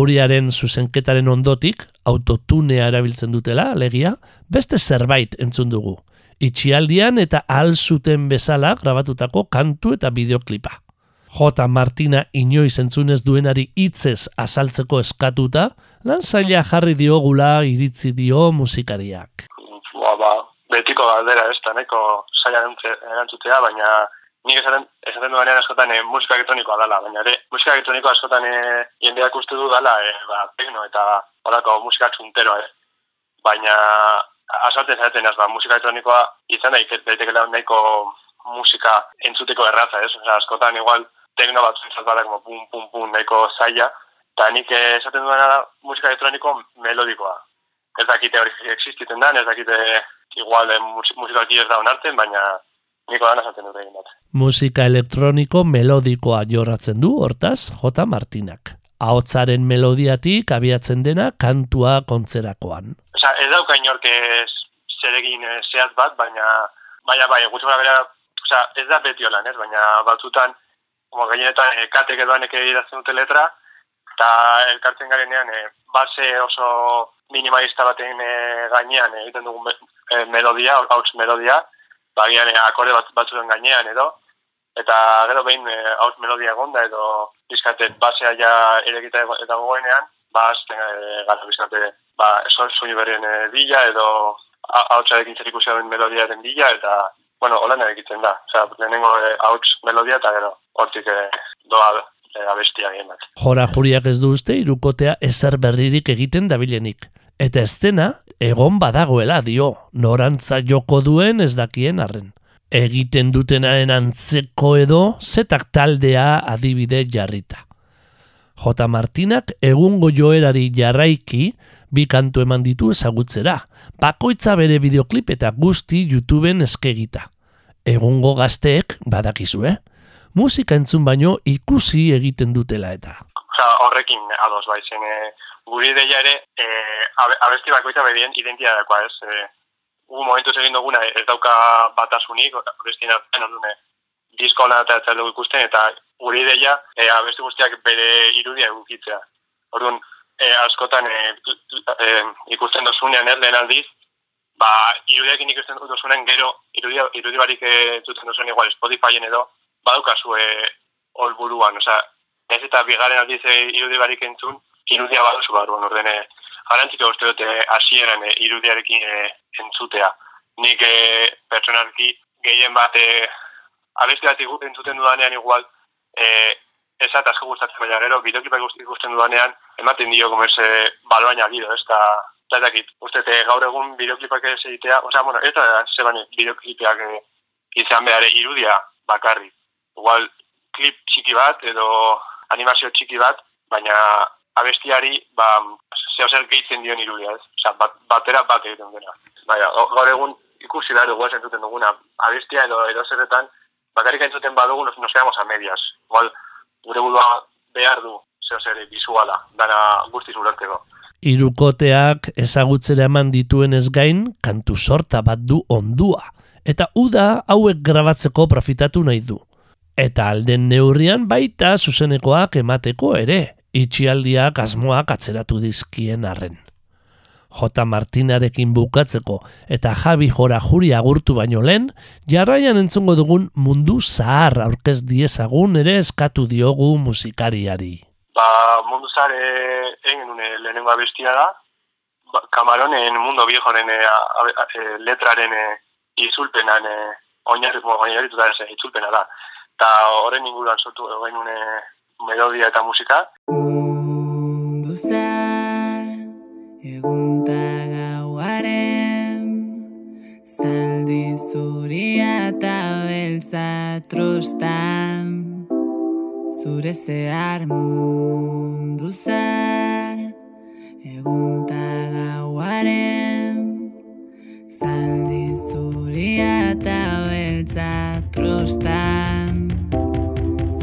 Juriaren zuzenketaren ondotik, autotunea erabiltzen dutela, alegia, beste zerbait entzun dugu. Itxialdian eta ahal zuten bezala grabatutako kantu eta bideoklipa. J. Martina inoiz entzunez duenari hitzez azaltzeko eskatuta, lan zaila jarri diogula iritzi dio musikariak. Ba, ba, betiko galdera ez da, neko zaila erantzutea, baina nik esaten, esaten duanean askotan e, musika elektronikoa dela, baina ere, musika elektronikoa askotan e, jendeak uste du dela, e, ba, tekno eta horako musika txuntero, e. baina asalten zaten ez, ba, musika elektronikoa izan daik, daitekela nahiko musika entzuteko erraza, ez? Osa, askotan igual tekno bat zentzatzen como pum, pum, pum, nahiko zaila, eta nik esaten duena da musika elektroniko melodikoa. Ez dakite hori existiten da, ez dakite igual e, musika ez da onartzen, baina niko da esaten dut egin bat. Musika elektroniko melodikoa jorratzen du, hortaz, J. Martinak. Ahotzaren melodiatik abiatzen dena kantua kontzerakoan. Osa, ez dauka inorke zeregin e, zehaz bat, baina baina bai, gutxi bera, osa, ez da beti holan, ez? Baina batzutan, como gainetan, e, katek edoan eke idazten dute letra, eta elkartzen garenean, e, base oso minimalista baten e, gainean egiten dugun e, melodia, hauts melodia, bagian akorde bat, batzuen gainean edo, eta gero behin e, hauts melodia egonda edo bizkate basea ja erekita eta gogoenean, ba, azten e, gara bizkate, ba, eson zuni berrien e, dila edo hautsarekin zer ikusi duen melodiaren dila eta, bueno, holan egiten da. Osea, lehenengo e, hauts melodia eta gero hortik e, doa e, abestia bat. Jora juriak ez du uste irukotea ezer berririk egiten dabilenik. Eta ez dena, egon badagoela dio, norantza joko duen ez dakien arren. Egiten dutenaren antzeko edo, zetak taldea adibide jarrita. J. Martinak egungo joerari jarraiki, bi kantu eman ditu ezagutzera, bakoitza bere bideoklip eta guzti YouTubeen eskegita. Egungo gazteek, badakizue, musika entzun baino ikusi egiten dutela eta. Osa, horrekin ados bai zen, e, guri ideia ere, e, abesti bakoitza bedien identitatekoa ez. E, gu momentu egin duguna ez dauka batasunik, abestien artean ondune, disko lan eta ez dugu ikusten, eta guri ideia e, abesti guztiak bere irudia egukitzea. Orduan, e, askotan e, e, ikusten dozunean ez lehen aldiz, ba, irudiakin ikusten dozunean gero, irudia, irudi barik zuten dozunean igual Spotifyen edo, badaukazu e, hor buruan, oza, ez eta bigaren aldiz e, irudi barik entzun, irudia baduzu barruan, ordene, garantziko uste dute hasieran e, irudiarekin e, entzutea. Nik e, pertsonarki gehien bat e, abesti bat entzuten dudanean igual, e, ez eta asko gustatzen baina gero, bideoklipa ikusten dudanean, ematen dio gomez e, baloaina gido, ez da, dakit, uste te, gaur egun bideoklipak ez egitea, osea, bueno, ez da, zeban bideoklipak e, izan behar irudia bakarri. Igual, klip txiki bat edo animazio txiki bat, baina abestiari, ba, zeo zer gehitzen dion irudia, ez? Osea, bat, batera bat egiten dena. Baina, gaur egun ikusi da dugu entzuten duguna, abestia edo edo zerretan, bakarrik entzuten badugu nos, nos quedamos a medias. Igual, gure burua behar du, zeo zer bizuala, dana guztiz ulerteko. Irukoteak ezagutzera eman dituen ez gain, kantu sorta bat du ondua. Eta uda hauek grabatzeko profitatu nahi du. Eta alden neurrian baita zuzenekoak emateko ere, itxialdiak asmoak atzeratu dizkien arren. J. Martinarekin bukatzeko eta Javi Jora Juri agurtu baino lehen, jarraian entzungo dugun mundu zahar aurkez diezagun ere eskatu diogu musikariari. Ba, mundu zahar e, egin une lehenengo abestia da, ba, Kamaronen mundo viejoren e, e, letraren e, izulpenan e, oinarritu oinarritu da ez, itzulpena da. Eta horren inguruan sortu egin melodia eta musika. Mundu zar, egunta gauaren, zaldi zuria eta beltza trostan, zure zehar mundu zar, egunta gauaren, zaldi zuria eta beltza trostan,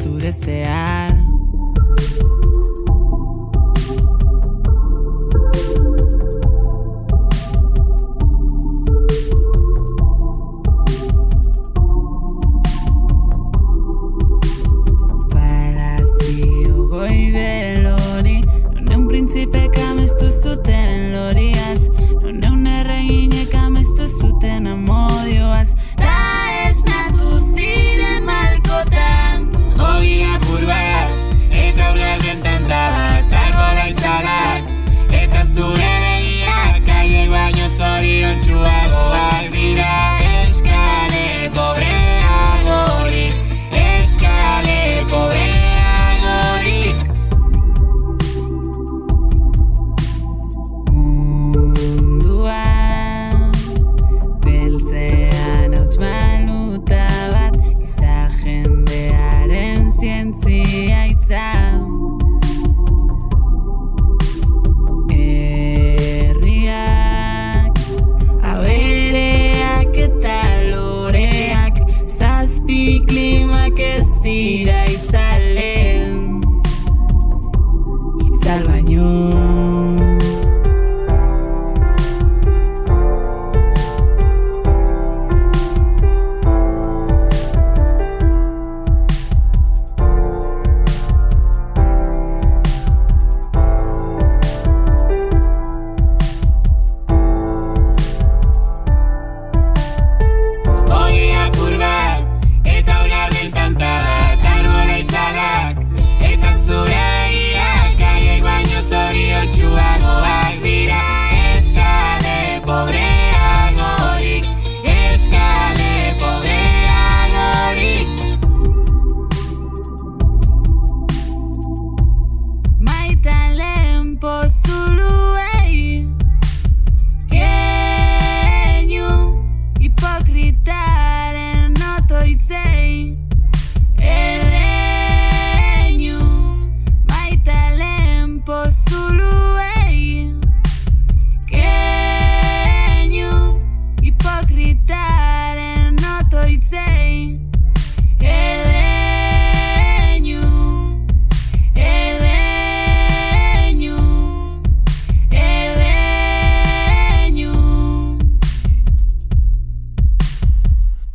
zure zehar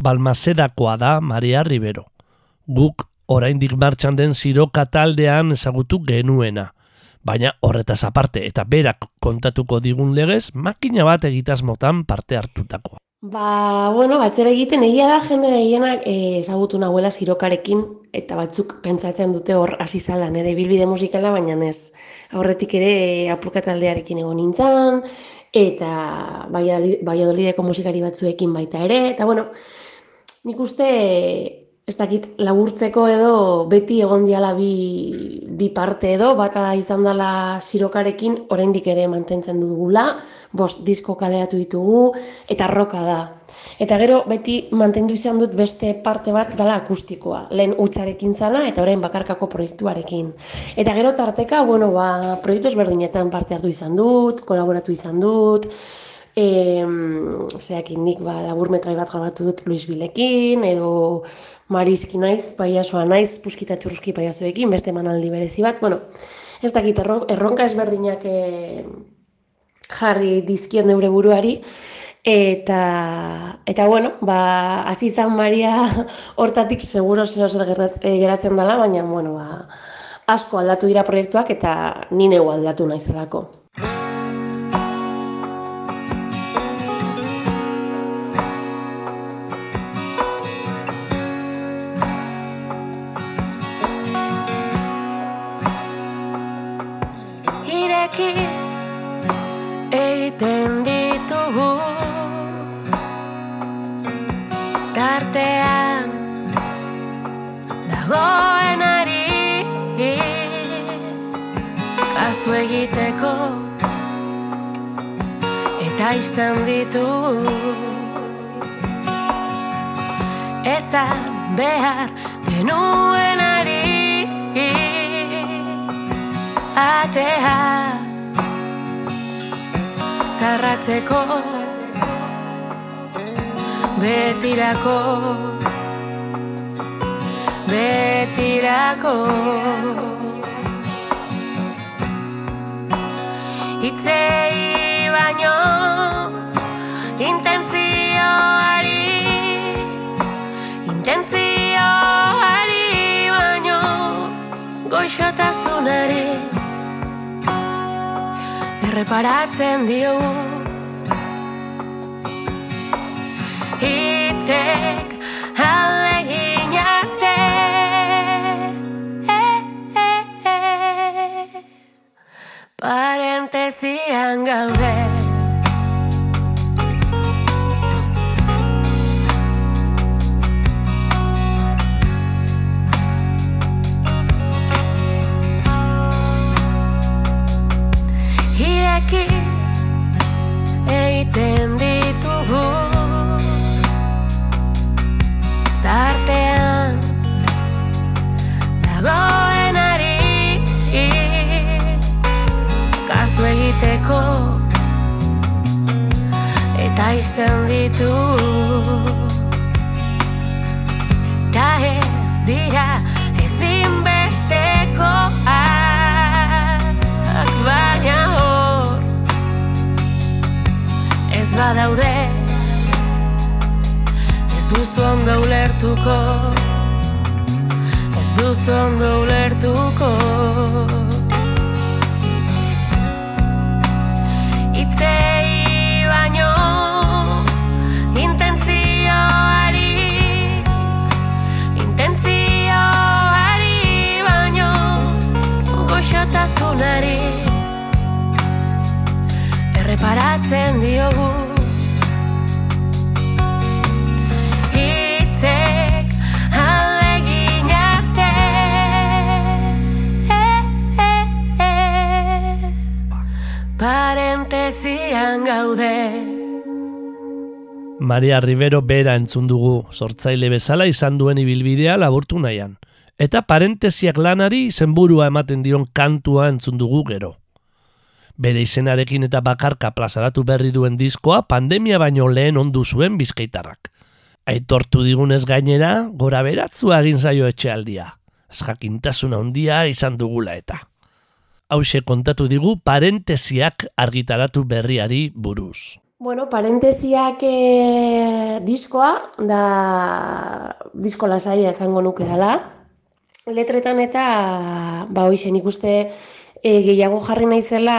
Balmaserakoa da Maria Rivero. Guk oraindik martxan den siroka taldean ezagutu genuena. Baina horretaz aparte eta berak kontatuko digun legez, makina bat egitasmotan parte hartutakoa. Ba, bueno, batzera egiten egia da jende gehienak eh, ezagutu nahuela sirokarekin eta batzuk pentsatzen dute hor hasi zala nire bilbide musikala, baina ez. Aurretik ere eh, apurka taldearekin egon nintzen, eta Valladolid- Valladolideko musikari batzuekin baita ere, eta bueno, nik uste ez dakit laburtzeko edo beti egon diala bi, bi parte edo, bata izan dela sirokarekin oraindik ere mantentzen dugula, bost disko kaleratu ditugu, eta roka da. Eta gero beti mantendu izan dut beste parte bat dela akustikoa. Lehen utzarekin zana eta orain bakarkako proiektuarekin. Eta gero tarteka, bueno, ba, proiektu ezberdinetan parte hartu izan dut, kolaboratu izan dut, Em, zeakin nik ba, laburmetrai bat grabatu dut Luis Bilekin, edo Mariski naiz, paiasoa naiz, puskita txurruski paiasoekin, beste emanaldi berezi bat. Bueno, ez dakit, erro- erronka ezberdinak eh, jarri dizkion neure buruari, eta, eta bueno, ba, hasi izan Maria hortatik seguro zero zer eh, geratzen dela, baina, bueno, ba, asko aldatu dira proiektuak eta ni neu aldatu naizelako. Eta izten ditugu ezan behar genuenari atea zarratzeko betirako betirako. Itzei goxotasunari Erreparatzen diogu. Hitzek alegin arte Parentesian gaude izten ditu ta ez dira ezinbestekoak baina hor ez badaude ez duzu ondo ulertuko ez duzu ondo ulertuko erreparatzen diogu. Hitzek alegin arte. Parentesian gaude. Maria Rivero bera entzun dugu, sortzaile bezala izan duen ibilbidea laburtu nahian. Eta parentesiak lanari zenburua ematen dion kantua entzun dugu gero. Bere izenarekin eta bakarka plazaratu berri duen diskoa pandemia baino lehen ondu zuen bizkaitarrak. Aitortu digunez gainera, gora beratzua egin zaio etxealdia. Ez jakintasuna handia izan dugula eta. Hauxe kontatu digu parentesiak argitaratu berriari buruz. Bueno, parentesiak e, diskoa, da disko lasaia izango nuke dela. Letretan eta, ba hoixen ikuste e, gehiago jarri naizela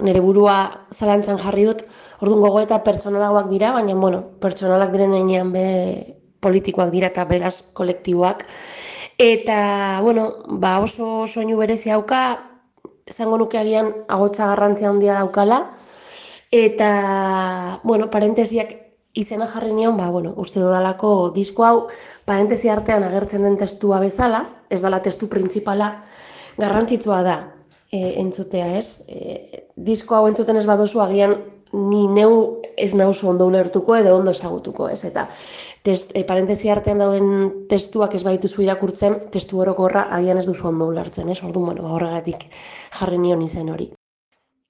nire burua zalantzan jarri dut, orduan gogo eta pertsonalagoak dira, baina, bueno, pertsonalak diren heinean be politikoak dira eta beraz kolektiboak. Eta, bueno, ba oso soinu berezi hauka, esango nuke agian agotza garrantzia handia daukala, eta, bueno, parentesiak izena jarri nion, ba, bueno, uste dudalako disko hau parentesi artean agertzen den testua bezala, ez dala testu printzipala, garrantzitsua da e, entzutea, ez? E, disko hau entzuten ez baduzu agian ni neu ez nauzu ondo ulertuko edo ondo ezagutuko, ez? Eta test, e, parentesi artean dauden testuak ez baituzu irakurtzen, testu orokorra agian ez duzu ondo ulertzen, ez? Orduan, bueno, horregatik jarri nion izen hori.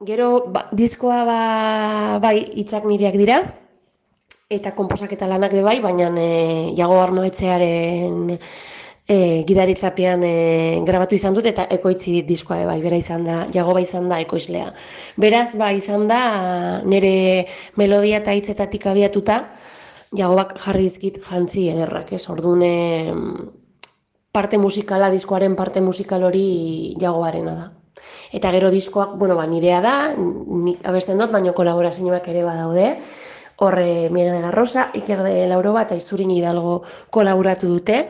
Gero, ba, diskoa ba, bai hitzak nireak dira, eta konposaketa lanak ere bai, baina e, jago arnoetzearen e, gidaritzapean e, grabatu izan dut, eta ekoitzi dit diskoa ere bai, bera izan da, jago bai izan da ekoizlea. Beraz, ba, izan da, nire melodia eta hitzetatik abiatuta, jagobak jarri dizkit jantzi ederrak, ez? Orduan, em, parte musikala, diskoaren parte musikal hori jagoarena da. Eta gero diskoak, bueno, ba, nirea da, nik abesten dut, baina kolaborazioak ere badaude. Horre Miguel de la Rosa, Iker de Lauroba eta Izurin Hidalgo kolaboratu dute.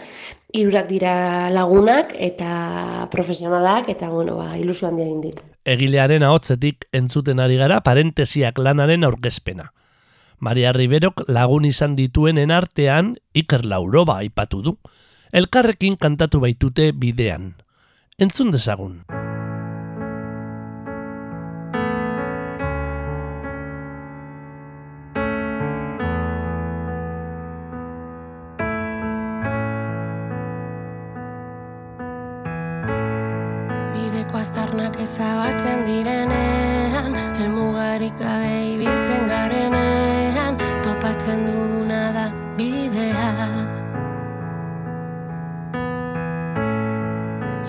Hirurak dira lagunak eta profesionalak eta bueno, ba, ilusio handia egin dit. Egilearen ahotzetik entzuten ari gara parentesiak lanaren aurkezpena. Maria Riberok lagun izan dituenen artean Iker Lauroba aipatu du. Elkarrekin kantatu baitute bidean. Entzun dezagun. zabatzen direnean Elmugarik gabe ibiltzen garenean Topatzen duguna da bidea.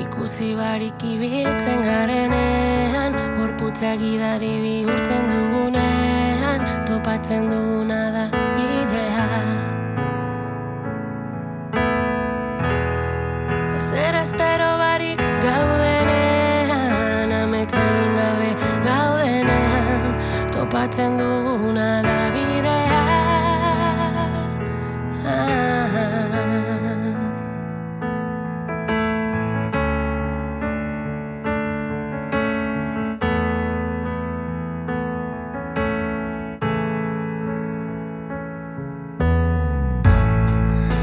Ikusi barik ibiltzen garenean Gorputza gidari bihurtzen dugunean Topatzen duguna da bidea. Topatzen duguna da bidea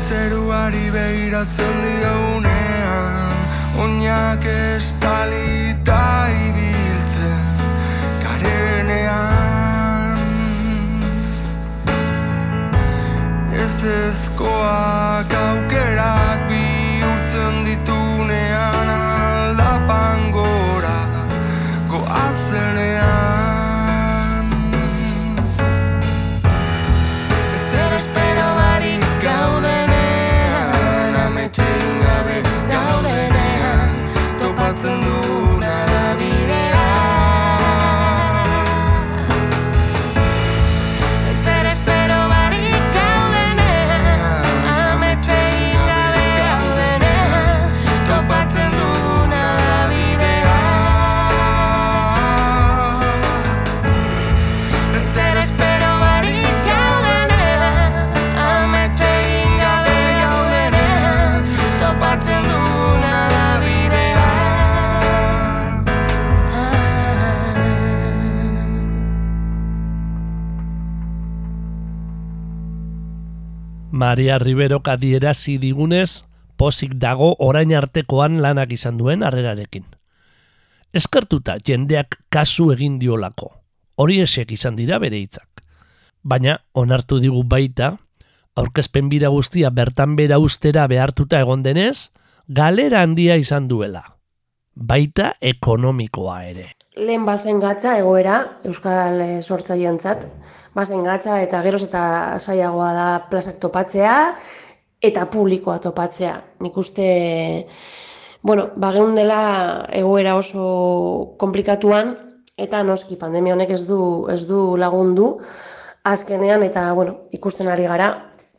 Zeruari begiratzen Maria Riberok adierazi digunez, pozik dago orain artekoan lanak izan duen harrerarekin. Eskertuta jendeak kasu egin diolako, hori esek izan dira bere hitzak. Baina, onartu digu baita, aurkezpen bira guztia bertan bera ustera behartuta egon denez, galera handia izan duela. Baita ekonomikoa ere. Lehen bazen gatza egoera Euskal eh, sortzaileentzat. Bazen gatza eta geroz eta saiagoa da plazak topatzea eta publikoa topatzea. Nik uste, bueno, bageun dela egoera oso komplikatuan eta noski pandemia honek ez du, ez du lagundu azkenean eta bueno, ikusten ari gara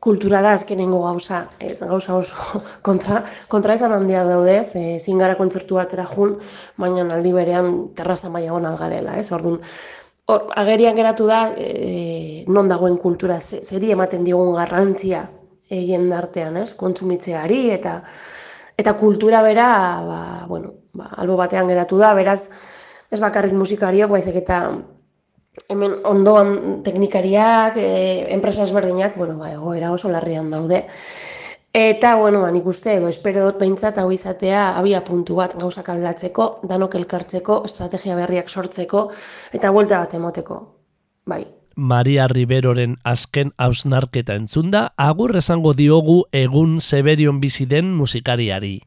kultura da azkenengo gauza, ez gauza oso [LAUGHS] kontra, kontra esan handia daude, ze ezin gara kontzertu batera jun, baina aldi berean terraza maila egon algarela, ez? Orduan, hor, agerian geratu da, e, non dagoen kultura, ze, zeri ematen diogun garrantzia egin artean, ez? Kontsumitzeari eta eta kultura bera, ba, bueno, ba, albo batean geratu da, beraz, ez bakarrik musikariok, baizik eta hemen ondoan teknikariak, e, enpresa ezberdinak, bueno, ba, egoera oso larrian daude. Eta, bueno, ba, nik uste edo espero dut behintzat hau izatea abia puntu bat gauzak aldatzeko, danok elkartzeko, estrategia berriak sortzeko, eta buelta bat emoteko. Bai, Maria Riberoren azken hausnarketa entzunda, agur esango diogu egun Zeberion bizi den musikariari.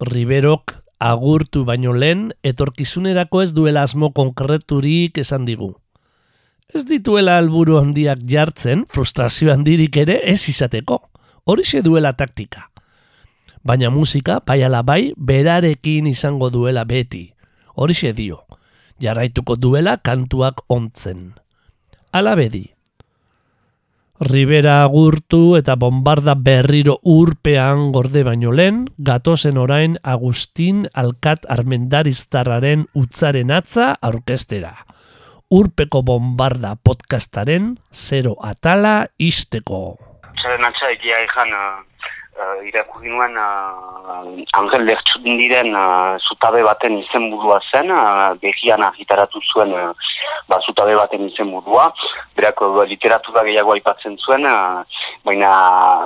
Riberok agurtu baino lehen, etorkizunerako ez duela asmo konkreturik esan digu. Ez dituela alburu handiak jartzen, frustrazio handirik ere ez izateko. Horixe duela taktika. Baina musika, bai ala bai, berarekin izango duela beti. Horixe dio. Jarraituko duela kantuak ontzen. Ala bedi. Ribera agurtu eta bombarda berriro urpean gorde baino lehen, gatozen orain Agustin Alkat Armendariztarraren utzaren atza aurkestera. Urpeko bombarda podcastaren zero atala isteko. Zaren atza egia ezan uh, uh, irakurri nuen uh, Angel Lertxun diren uh, zutabe baten izenburua zen, uh, behian argitaratu zuen uh, ba, zutabe baten izenburua, berak uh, literatura gehiago aipatzen zuen, uh, baina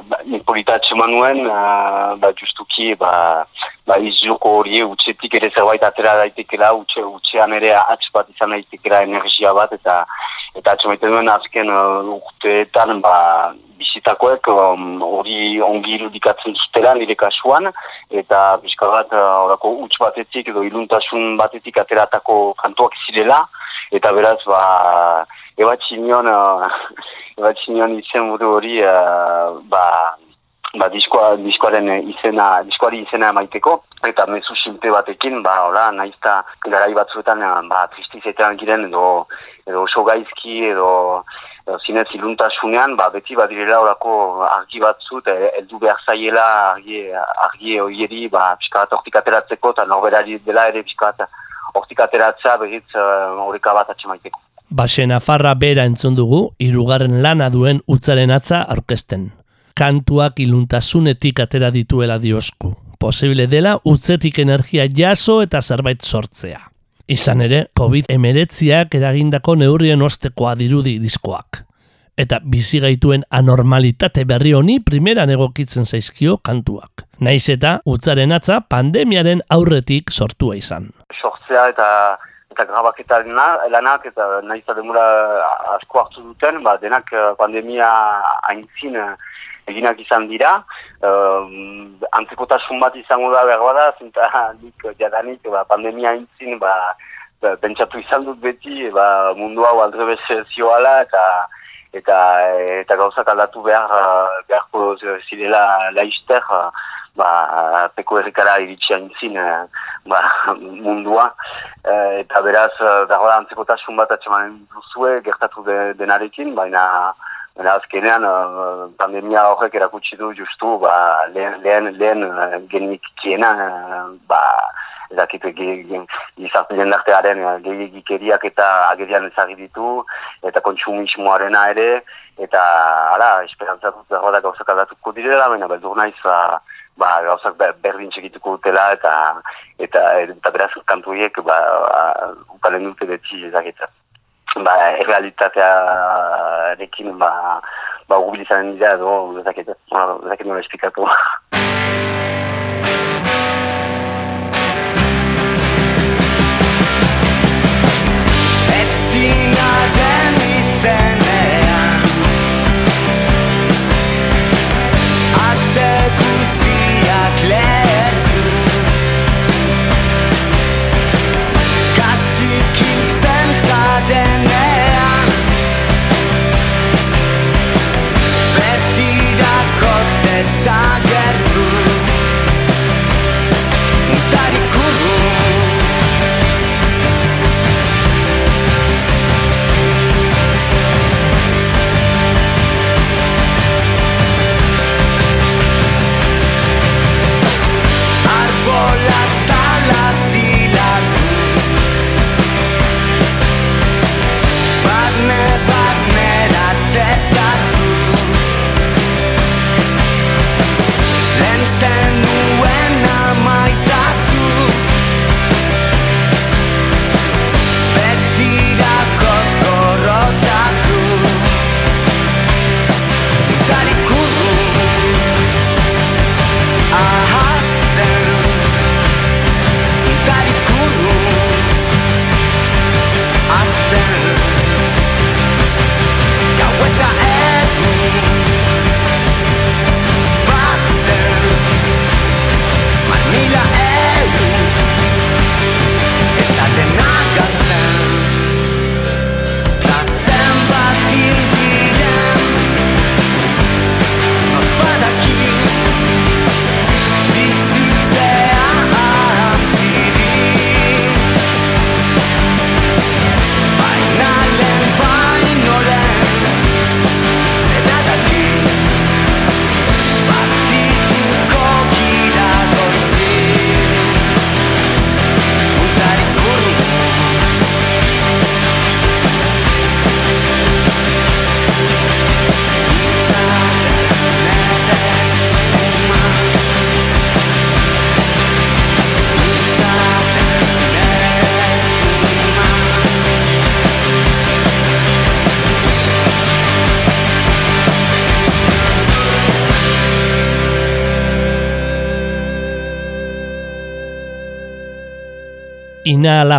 ba, nik polita atxeman nuen, uh, ba, justuki ba, ba, izjoko hori utxetik ere zerbait atera daitekela, utxe, utxean ere atx bat izan daitekela energia bat, eta eta atxemaiten duen azken uh, urteetan ba, bizitakoek um, hori ongi irudikatzen zutela nire kasuan, eta bizka bat uh, orako utx batetik edo iluntasun batetik ateratako kantuak zirela, eta beraz ba, ebatxinion, uh, [LAUGHS] ebatxinion izen buru hori uh, ba, ba, diskoa, diskoaren izena, diskoari izena emaiteko, eta mezu simple batekin, ba, hola, naizta garai batzuetan, ba, tristizetan giren, edo, edo oso gaizki, edo, edo zinez iluntasunean, ba, beti badirela horako argi batzu, eta heldu behar zaiela argi, argi hoieri, ba, pixka bat hortik ateratzeko, eta norberari dela ere pixka bat hortik ateratzea, berriz uh, horreka bat atxemaiteko. Baxe Nafarra bera entzun dugu, hirugarren lana duen utzaren atza aurkezten. Kantuak iluntasunetik atera dituela diosku. Posible dela utzetik energia jaso eta zerbait sortzea. Izan ere, COVID-19ak eragindako neurrien ostekoa dirudi diskoak. Eta bizi gaituen anormalitate berri honi primeran egokitzen zaizkio kantuak. Naiz eta utzaren atza pandemiaren aurretik sortua izan. sortzea eta eta grabaketa lana- lanak eta nahiz eta demura asko hartu duten, ba, denak eh, pandemia aintzin eh, eginak izan dira. Um, antzekotasun bat izango da behar bada, zinta nik jadanik ba, pandemia aintzin ba, pentsatu izan dut beti ba, mundu hau aldrebez zioala eta eta eta gauzak aldatu behar eh, beharko zirela laizter eh, ba, peko errekara iritsi aintzin eh, ba, mundua Eh, eta beraz eh, da antzekotasun bat atxemanen duzue gertatu de, denarekin, baina baina azkenean eh, pandemia horrek erakutsi du justu ba, lehen, lehen, lehen eh, genikiena eh, ba, ezakit gizarte jendartearen eh, gehiagikeriak eta agerian ezagir ditu eta kontsumismoarena ere eta ala, esperantza dut dago da gauzak aldatuko direla, baina beldur naiz ba, ba, gauzak ber- berdin txekituko dutela eta eta eta beraz kantu horiek ba, ukalen dute beti ezakit ba, errealitatearekin ba, ba, urbilizaren dira edo ezakit, bueno, ezakit nola esplikatu.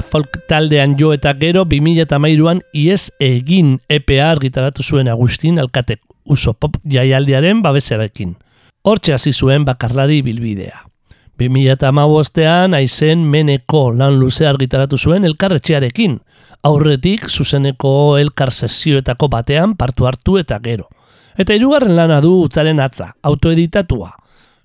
Folk taldean jo eta gero 2008an IES egin EPA argitaratu zuen Agustin Alkatek uso pop jaialdiaren babeserakin. Hortxe hasi zuen bakarlari bilbidea. 2008an aizen meneko lan luze argitaratu zuen elkarretxearekin, Aurretik zuzeneko elkar sesioetako batean partu hartu eta gero. Eta hirugarren lana du utzaren atza, autoeditatua.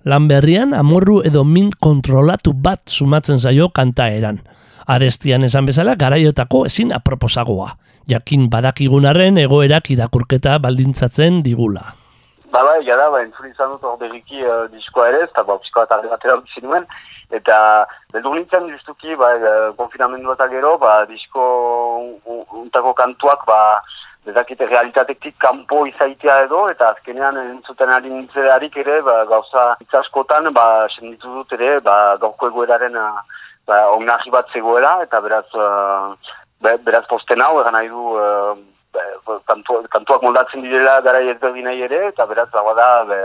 Lan berrian amorru edo min kontrolatu bat sumatzen zaio kantaeran. Arestian esan bezala garaiotako ezin aproposagoa. Jakin badakigunarren egoerak irakurketa baldintzatzen digula. Ba, bai, jada, ba, entzun izan dut hor berriki uh, diskoa ere, eta ba, pixkoa eta batera utzi nuen, eta beldur nintzen justuki, ba, uh, konfinamendu eta gero, ba, disko un- untako kantuak, ba, bezakite realitatetik kanpo izaitea edo, eta azkenean entzuten ari nintzerarik ere, ba, gauza itzaskotan, ba, senditu dut ere, ba, gaurko egoeraren ba, onarri bat zegoela, eta beraz, uh, be- beraz posten hau, egan nahi du, uh, be- kantu, kantuak moldatzen direla gara ezberdinai ere, eta beraz, dagoa da, be,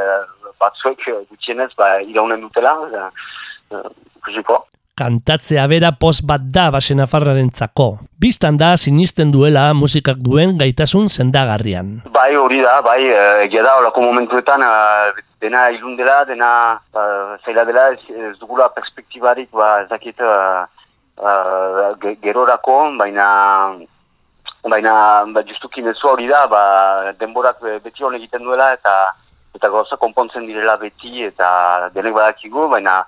batzuek gutxienez, ba, iraunen dutela, eta, ikusiko. Kantatzea bera post bat da basen afarrarentzako. Bistan da sinisten duela musikak duen gaitasun sendagarrian. Bai, hori da, bai, eh, egia da, olako momentuetan, eh, dena ilun dela, dena uh, zaila dela, ez, ez dugula perspektibarik, ba, ez dakit, uh, ge- gerorako, baina, baina, ba, justuki mezua hori da, ba, denborak be- beti hon egiten duela, eta eta gauza konpontzen direla beti, eta denek badakigu, baina,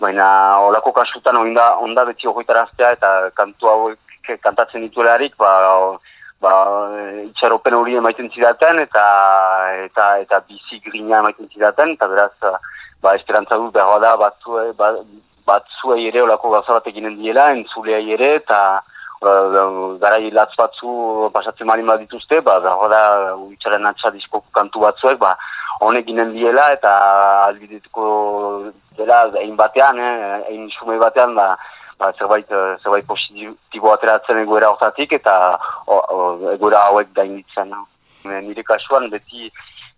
baina olako kasutan onda, onda beti hogeitaraztea, eta kantu hauek kantatzen dituelarik, ba, ba, itxaropen hori emaiten zidaten eta eta eta bizi grina emaiten zidaten eta beraz ba esperantza dut behar da batzue ba, batzuei ere olako gauza bat eginen diela entzuleai ere eta uh, garai latz batzu pasatzen malin bat dituzte ba behar da itxaren atxa diskoko kantu batzuek ba honek ginen diela eta albidituko dela egin batean, eh, egin xume batean ba, ba, zerbait, eh, zerbait positibo ateratzen egoera hortatik eta o, o, egoera hauek gainditzen. Eh, Nire kasuan beti,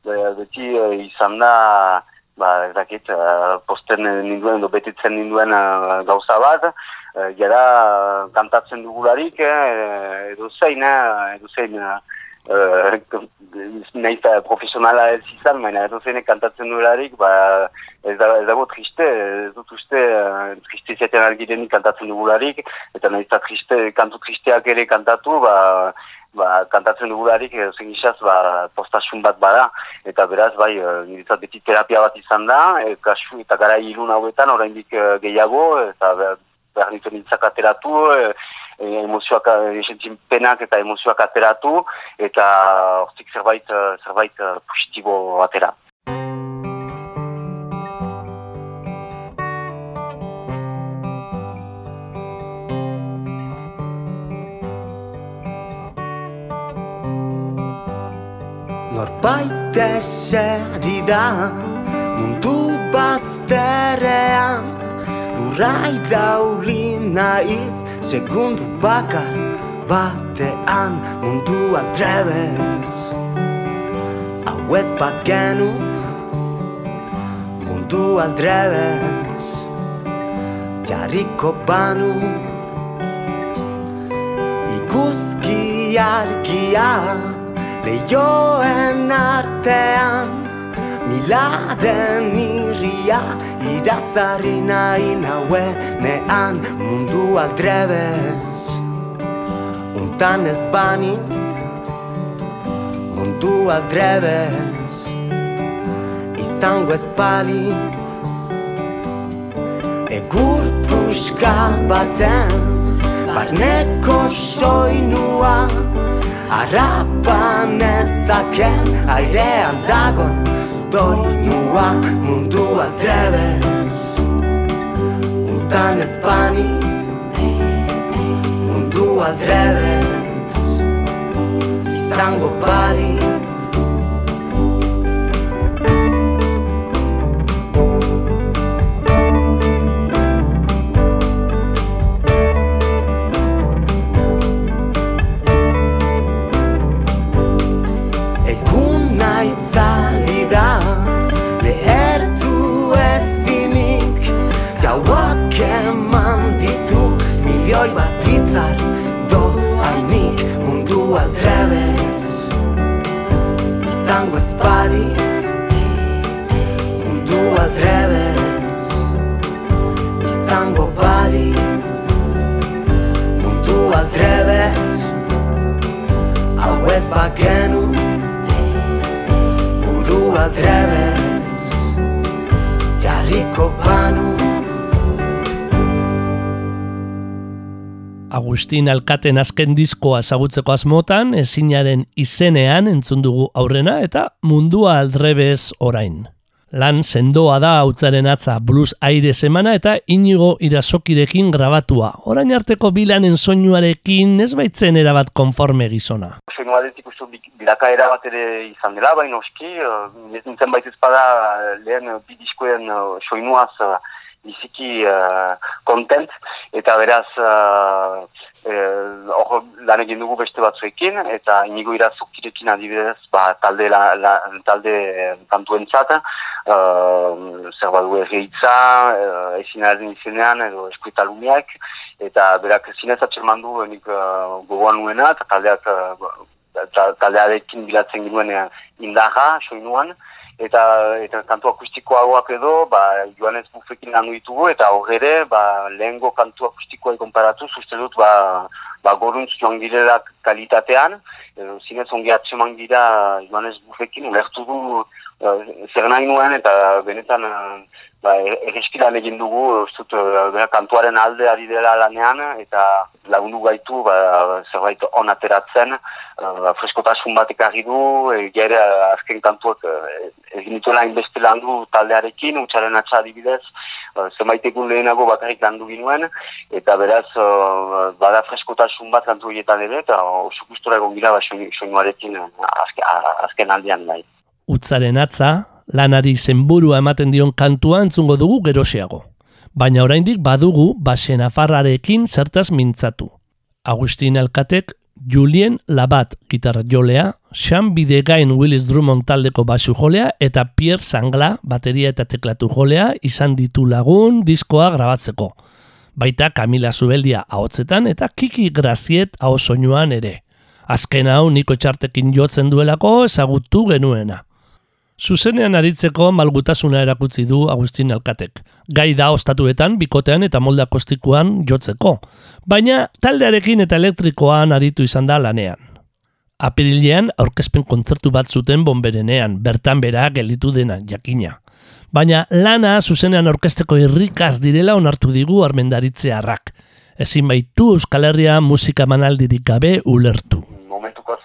eh, beti izan da ba, ez dakit, eh, posten ninduen, edo betetzen ninduen gauza bat, jara kantatzen dugularik, eh, edo zein, eh, edo zein, nahiz eta profesionala ez izan, baina edo zeinek kantatzen duelarik, ba, ez, da, ez dago triste, ez dut uste uh, triste izaten argirenik kantatzen dugularik, eta nahiz eta triste, kantu tristeak ere kantatu, ba, ba, kantatzen dugularik, edo zein isaz, ba, postasun bat bada, eta beraz, bai, niretzat beti terapia bat izan da, e, kasu, eta gara ilun hauetan, oraindik gehiago, eta behar, behar ditu nintzak ateratu, e, e, emozioak, esentzin penak eta emozioak ateratu, eta hortik zerbait, eh, zerbait eh, positibo atera. Norbait eseri da mundu bazterrean Lurra irauli naiz segundu bakar batean mundu aldrebez Hau ez bagenu mundu aldrebez Jarriko banu Iguzki argia Leioen artean Milaren irria Iratzari nahi nauenean Mundu aldrebez Untan ez banitz Mundu aldrebez Izango ez balitz Egur puska baten. Barneko soinua Arrapan ezaken airean dagon Doinua mundu aldrebez Untan ez banitz Mundu aldrebez Izango balitz Agustin Alkaten azken diskoa ezagutzeko asmotan, ezinaren izenean entzun dugu aurrena eta mundua aldrebez orain. Lan sendoa da hautzaren atza blues aire semana eta inigo irasokirekin grabatua. Orain arteko bilanen soinuarekin ez baitzen erabat konforme gizona. Soinu aldetik uste dut bilakaera bat ere izan dela, baina oski, ez nintzen baita ezpada lehen eh, bi diskoen eh, soinuaz eh, biziki uh, content, eta beraz uh, hor lan egin dugu beste batzuekin, eta inigo irazukirekin adibidez, ba, talde, la, la, talde kantuentzat, uh, zer badu erreitza, uh, ezinaren izenean, edo eskuetalumiak, eta berak zinez atxerman du nik uh, gogoan nuena, eta taldeak uh, ta- taldearekin bilatzen ginuen eh, indarra, soinuan, eta, eta kantu akustikoagoak edo, ba, Joanes Bufekin landu ditugu, eta hor ere, ba, lehengo kantu akustikoa konparatu, uste dut, ba, ba, goruntz joan girela kalitatean, edo, zinez ongi atseman gira Joanes Bufekin, ulertu du zer nahi nuen, eta benetan eh, ba, erreskilan egin dugu, dut, eh, bera, kantuaren alde ari dela lanean, eta lagundu gaitu ba, zerbait on ateratzen, uh, freskotasun bat ekarri du, egia ere azken kantuak egin dituela hainbeste landu taldearekin, utxaren atxa adibidez, uh, zenbait egun lehenago bakarrik landu ginuen, eta beraz bada freskotasun bat kantu horietan ere, eta oso gustora egon gira ba, soinu- soinuarekin uh, azke, a- azken aldean bai. Utzaren atza, lanari zenburua ematen dion kantua entzungo dugu geroxeago. Baina oraindik badugu basen afarrarekin zertaz mintzatu. Agustin Alkatek, Julien Labat gitarra jolea, Sean Bidegain Willis Drummond taldeko basu jolea eta Pierre Sangla bateria eta teklatu jolea izan ditu lagun diskoa grabatzeko. Baita Camila Zubeldia ahotzetan eta Kiki Graziet aho soinuan ere. Azken hau niko txartekin jotzen duelako ezagutu genuena. Zuzenean aritzeko malgutasuna erakutzi du Agustin Alkatek. Gai da ostatuetan, bikotean eta molde akostikoan jotzeko. Baina taldearekin eta elektrikoan aritu izan da lanean. Apirilean aurkezpen kontzertu bat zuten bonberenean, bertan bera gelditu dena jakina. Baina lana zuzenean orkesteko irrikaz direla onartu digu armendaritzearrak. Ezin baitu Euskal Herria musika manaldirik gabe ulertu. momentuko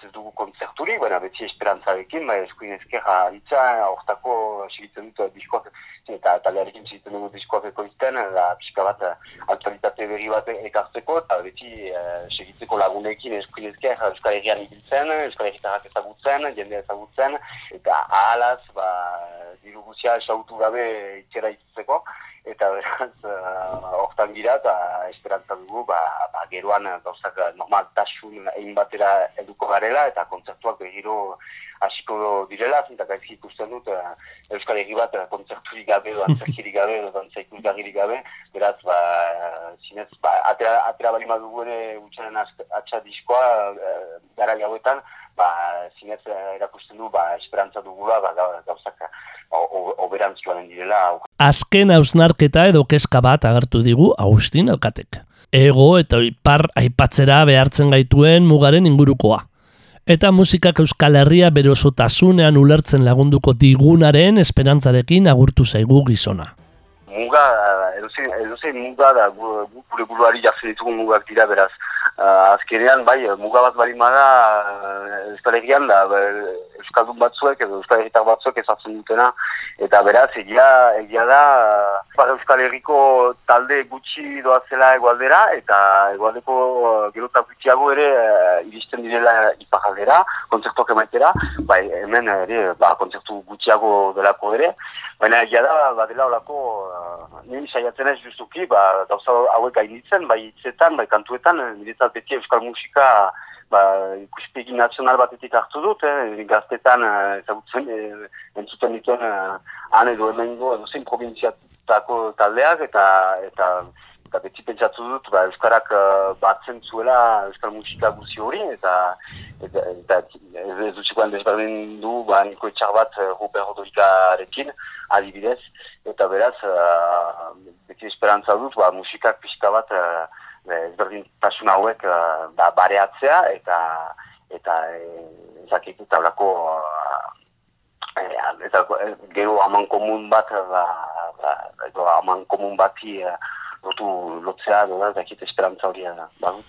baina beti esperantzarekin, bai eskuin ezkerra aritza, hortako segitzen dut diskoak, eta taldearekin segitzen dugu diskoak ekoizten, da pixka bat eh, aktualitate berri bat ekartzeko, eta beti eh, segitzeko lagunekin eskuin ezker Euskal Herrian ibiltzen, Euskal Herritarrak ezagutzen, jende ezagutzen, eta ahalaz, ba, diru guzia esautu gabe itxera itzeko, eta beraz, [LAUGHS] eh, hortan gira, eta esperantza dugu, ba, ba, geroan gauzak eh, normaltasun egin batera eduko garela, eta kontzertuak berriro hasiko direla, eta gaizki ikusten dut eh, Euskal Herri bat eh, kontzerturik gabe, edo [LAUGHS] antzerkirik gabe, edo dantza ikusgarririk gabe, beraz, ba, zinez, ba, atera, atera bali madugu ere utxaren atxa diskoa, eh, gara hauetan, ba, zinez erakusten du, ba, esperantza dugula, ba, gau- gauzak oberantz joanen direla, Azken hausnarketa edo kezka bat agertu digu Agustin Alkatek. Ego eta ipar aipatzera behartzen gaituen mugaren ingurukoa. Eta musikak Euskal Herria bere osotasunean ulertzen lagunduko digunaren esperantzarekin agurtu zaigu gizona. muga, edozein, edozein muga da gu- gu- gure buruari jartzen ditugu mugak dira beraz. Uh, azkenean, bai, muga bat bali bada uh, da, ba, Euskaldun batzuek edo Euskal batzuek ezartzen dutena, eta beraz, egia, egia da, uh, Euskal talde gutxi doazela egualdera, eta egualdeko uh, eta gutxiago ere uh, iristen direla ipajaldera, kontzertuak emaitera, bai, hemen ere, ba, kontzertu gutxiago delako ere, Baina egia da, badela olako, uh, nire saiatzen ez justuki, ba, gauza hauek gainditzen, bai hitzetan, bai kantuetan, eh, niretzat beti euskal musika ba, ikuspegi nazional batetik hartu dut, eh, gaztetan eh, ezagutzen, eh, entzuten dituen eh, han edo hemengo, edo zein probintziatako taldeak, eta, eta, eta beti pentsatu dut, ba, euskarak eh, batzen zuela euskal musika guzi hori, eta, eta, eta ez, ez dutxikoan desberdin du, ba, niko etxar bat eh, Robert Rodorikarekin, adibidez, eta beraz, uh, beti esperantza dut, ba, musikak pixka bat uh, ezberdintasun hauek uh, ba, bareatzea, eta eta e, zakit eta olako e, eta e, gero aman komun bat ba, ba, edo aman komun bati e, lotu lotzea edo da zakit esperantza hori badut.